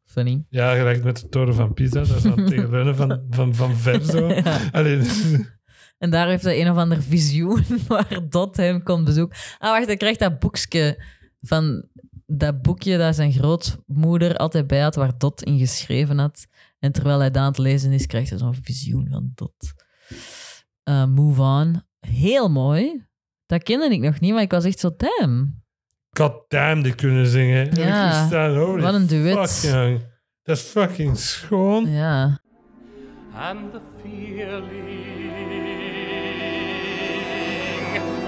Funny. Ja, gelijk met de toren van Pisa. Dat is het tegenleunen van, van, van ver zo. Ja. Allee, En daar heeft hij een of ander visioen waar Dot hem komt bezoeken. Ah, wacht, hij krijgt dat boekje van dat boekje dat zijn grootmoeder altijd bij had, waar Dot in geschreven had. En terwijl hij dat aan het lezen is, krijgt hij zo'n visioen van Dot. Eh, move on. Heel mooi. Dat kende ik nog niet, maar ik was echt zo, damn. God damn, die kunnen zingen. Ja, Ik sta, holy wat een duet. Fuck. Dat is fucking schoon. Ja. and the feeling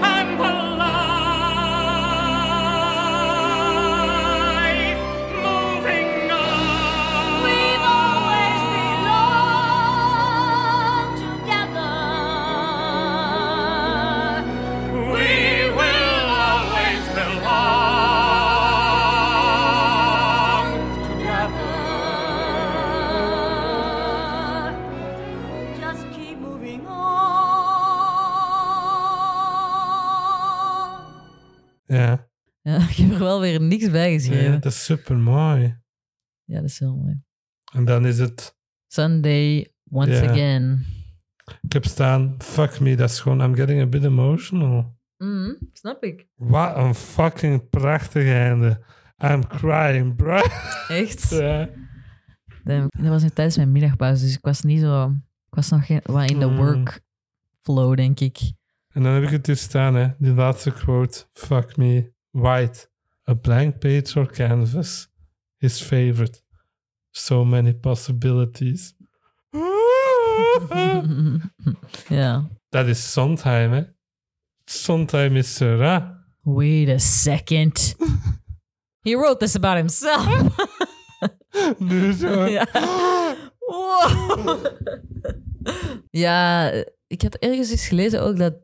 and the Ja, ja, ik heb er wel weer niks bij geschreven. ja, dat is super mooi. Ja, dat is heel mooi. En dan is het, Sunday, once Ja. again. ik heb staan, fuck me, dat is gewoon, I'm getting a bit emotional. Mhm, snap ik. Wat een fucking prachtig einde. I'm crying, bro. Echt? Ja. Dat was nu tijdens mijn middagpauze, dus ik was niet zo... Ik was nog geen, wat in de Mm. workflow, denk ik. En dan heb ik het dus staan, hè. Die laatste quote. Fuck me. White. A blank page or canvas. His favorite. So many possibilities. ja. Dat is Sondheim, hè. Sondheim is Seurat. Wait a second. He wrote this about himself. Nu zo. ja. Wow. ja, ik had ergens eens gelezen ook dat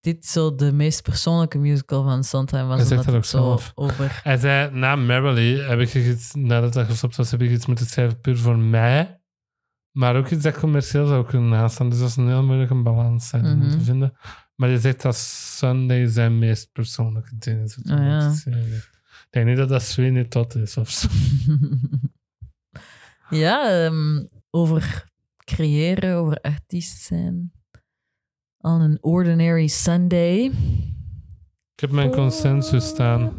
dit zo de meest persoonlijke musical van Sondheim was. Hij zegt dat het ook zo zelf. over... Hij zei, na Merrily heb ik iets, nadat dat gestopt was, heb ik iets moeten schrijven puur voor mij. Maar ook iets dat commercieel zou kunnen nastaan. Dus dat is een heel moeilijke balans zijn om Mhm. te vinden. Maar je zegt dat Sunday zijn meest persoonlijke ding is. Ah, ja. Ik denk niet dat dat Sweeney Todd is of zo. ja, ehm, over creëren, over artiest zijn. On an ordinary Sunday. Ik heb mijn consensus staan.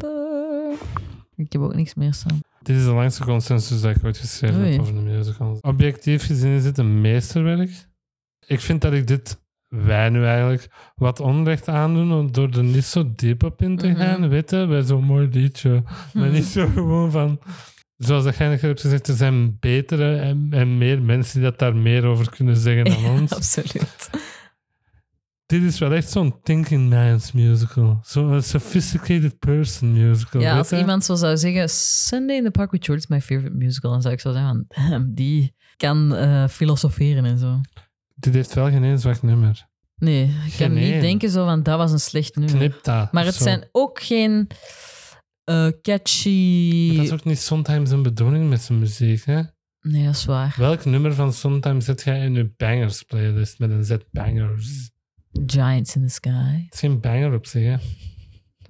Ik heb ook niks meer staan. Dit is de langste consensus dat ik ooit geschreven Oei. heb over de musicals. Objectief gezien is dit een meesterwerk. Ik vind dat ik dit, wij nu eigenlijk, wat onrecht aandoen door er niet zo diep op in te Mhm. gaan. Weet je, bij zo'n mooi liedje. Maar niet zo gewoon van... Zoals dat jij net hebt gezegd, er zijn betere en, en meer mensen die dat daar meer over kunnen zeggen dan ons. Absoluut. Dit is wel echt zo'n thinking man's musical. Zo'n sophisticated person musical. Ja, als iemand zo zou zeggen, Sunday in the Park with George is my favorite musical, dan zou ik zo zeggen, van, die kan eh, filosoferen en zo. Dit heeft wel geen zwak nummer. Nee, ik kan niet denken zo van, dat was een slecht nummer. Knip dat. Maar het Zo. zijn ook geen eh, catchy... Maar dat is ook niet Sometimes een bedoeling met zijn muziek. Hè? Nee, dat is waar. Welk nummer van Sometimes zet jij in je bangers playlist met een Z bangers? Giants in the Sky. Het is geen banger op zich. Hè?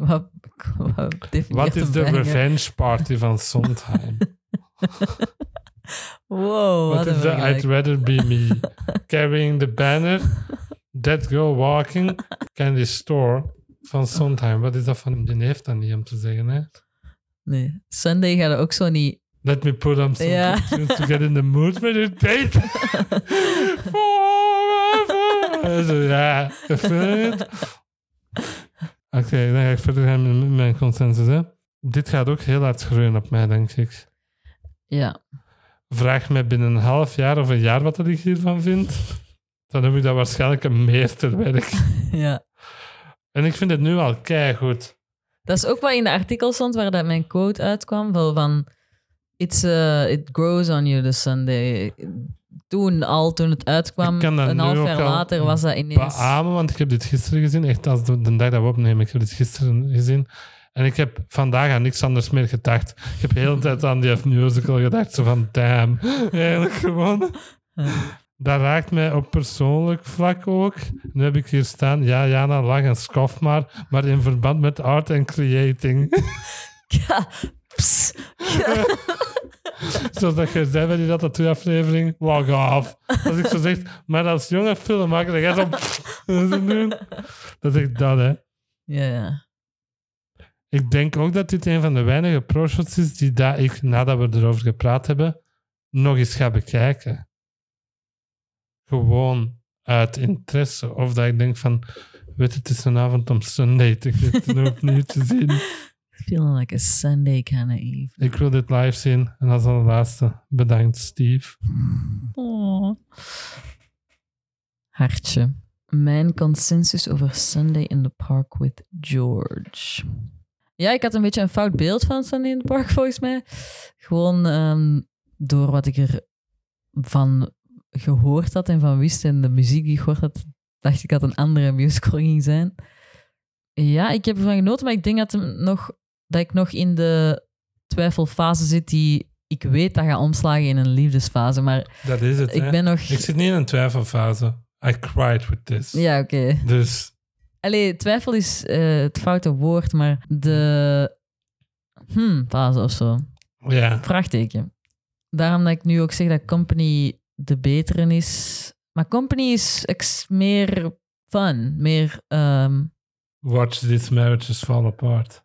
Wat, wat definieert Wat is de banger? revenge party van Sondheim? Wow, Wat is de I'd rather be me? Carrying the banner, That Girl Walking, Candy Store van Sondheim. Wat is dat van? Die heeft dat niet om te zeggen. Hè? Nee, Sunday gaat ook zo niet... Let me put on some tunes to get in the mood with it, babe. Forever. Ja. Oké, dan ga ik verder gaan met mijn consensus. Hè. Dit gaat ook heel hard groeien op mij, denk ik. Ja, Vraag mij binnen een half jaar of een jaar wat ik hiervan vind. Dan heb ik dat waarschijnlijk een meesterwerk. ja. En ik vind het nu al keigoed. Dat is ook wat in de artikel stond waar dat mijn quote uitkwam. Wel van, It's, uh, it grows on you the Sunday. Toen al, toen het uitkwam, een half jaar later was dat ineens... beamen, want ik heb dit gisteren gezien. Echt als de, de dag dat we opnemen, ik heb dit gisteren gezien. En ik heb vandaag aan niks anders meer gedacht. Ik heb de hele tijd aan die musical gedacht. Zo van, damn, eigenlijk gewoon. Dat raakt mij op persoonlijk vlak ook. Nu heb ik hier staan, ja, Jana, lach en skof maar, maar in verband met art en creating. Ja, ps. Zoals dat je zei bij die Ratatouille-aflevering, log off. Als ik zo zeg, maar als jonge filmmaker, dan ga je zo. Dat is echt dat, hè. Ja, ja. Ik denk ook dat dit een van de weinige pro-shots is die dat ik, nadat we erover gepraat hebben, nog eens ga bekijken. Gewoon uit interesse. Of dat ik denk van, weet het is een avond om Sunday te gaan opnieuw te zien. Feeling like a Sunday kind of eve. Ik wil dit live zien. En als allerlaatste, bedankt Steve. Oh. Hartje. Mijn consensus over Sunday in the Park with George. Ja, ik had een beetje een fout beeld van Sunday in the Park, volgens mij. Gewoon ehm, door wat ik ervan gehoord had en van wist en de muziek die ik gehoord had, dacht ik dat een andere musical ging zijn. Ja, ik heb ervan genoten, maar ik denk dat, hem nog, dat ik nog in de twijfelfase zit die ik weet dat gaat omslagen in een liefdesfase. Maar Dat is het, ik hè. ben nog... Ik zit niet in een twijfelfase. I cried with this. Ja, oké. Dus Allee, twijfel is eh, het foute woord, maar de hmm, fase of zo. ja, Vraagteken. Daarom dat ik nu ook zeg dat Company de betere is. Maar Company is ex- meer fun, meer... ehm, watch these marriages fall apart.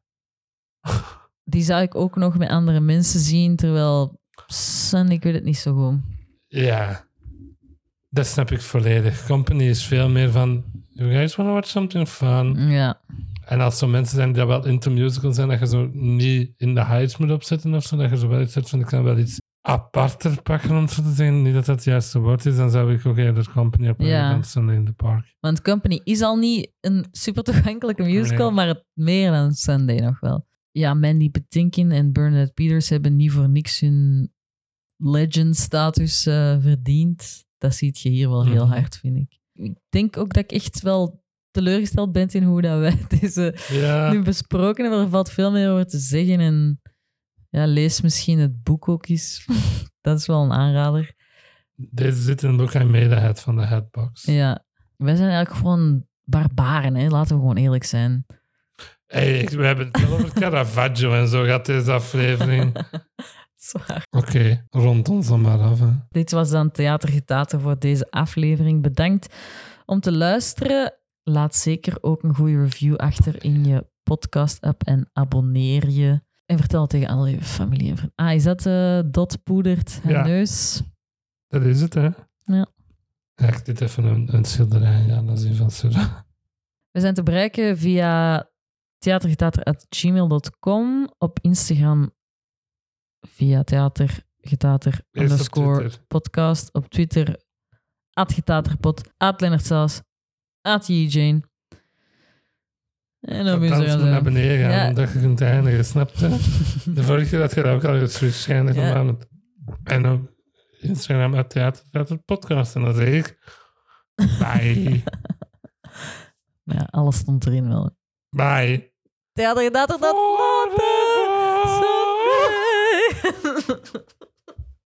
Die zou ik ook nog met andere mensen zien, terwijl Sun, ik weet het niet zo goed. Ja, dat snap ik volledig. Company is veel meer van, you guys want to watch something fun? Ja, En als zo mensen zijn die wel into musicals zijn, dat je zo niet in de heights moet opzetten of zo, dat je zo wel iets hebt van, ik kan wel iets aparter pakken, om zo te zeggen. Niet dat dat het juiste woord is, dan zou ik ook eerder Company op Ja. dan Sunday in the Park. want Company is al niet een super toegankelijke musical, Nee. maar het meer dan Sunday nog wel. Ja, Mandy Patinkin en Bernadette Peters hebben niet voor niks hun legend-status eh, verdiend. Dat ziet je hier wel heel Mhm. hard, vind ik. Ik denk ook dat ik echt wel teleurgesteld ben in hoe dat wij deze Ja, nu besproken hebben. Er valt veel meer over te zeggen. En ja, lees misschien het boek ook eens. dat is wel een aanrader. deze zit in de boek I Made a Head van de Headbox. Ja, wij zijn eigenlijk gewoon barbaren, hè? laten we gewoon eerlijk zijn. Hey, we hebben het wel over Caravaggio en zo gaat deze aflevering. Zwaar. Oké, rond ons dan maar af. Hè. Dit was dan Theatergetater voor deze aflevering. Bedankt om te luisteren. Laat zeker ook een goede review achter in je podcast-app en abonneer je. En vertel tegen alle familie en vrienden. Ah, is dat eh Dot poedert Ja. neus? Dat is het, hè? Ja. Ja, ik dit even een, een schilderij gaan dat is van Sura. We zijn te bereiken via theatergetater.gmail.com. Op Instagram via theatergetater op underscore podcast. Op Twitter at getaterpot, at Lennart Saas, at Jane. En dan moet je naar beneden gaan, Ja. omdat je kunt eindigen, snap je? De vorige keer had je dat ook al eens verschijnen Ja. gedaan. En op Instagram uit Theater, Podcast. En dan zeg ik... Bye. Ja, alles stond erin wel. Bye. Theatergetater, dat later. Someday.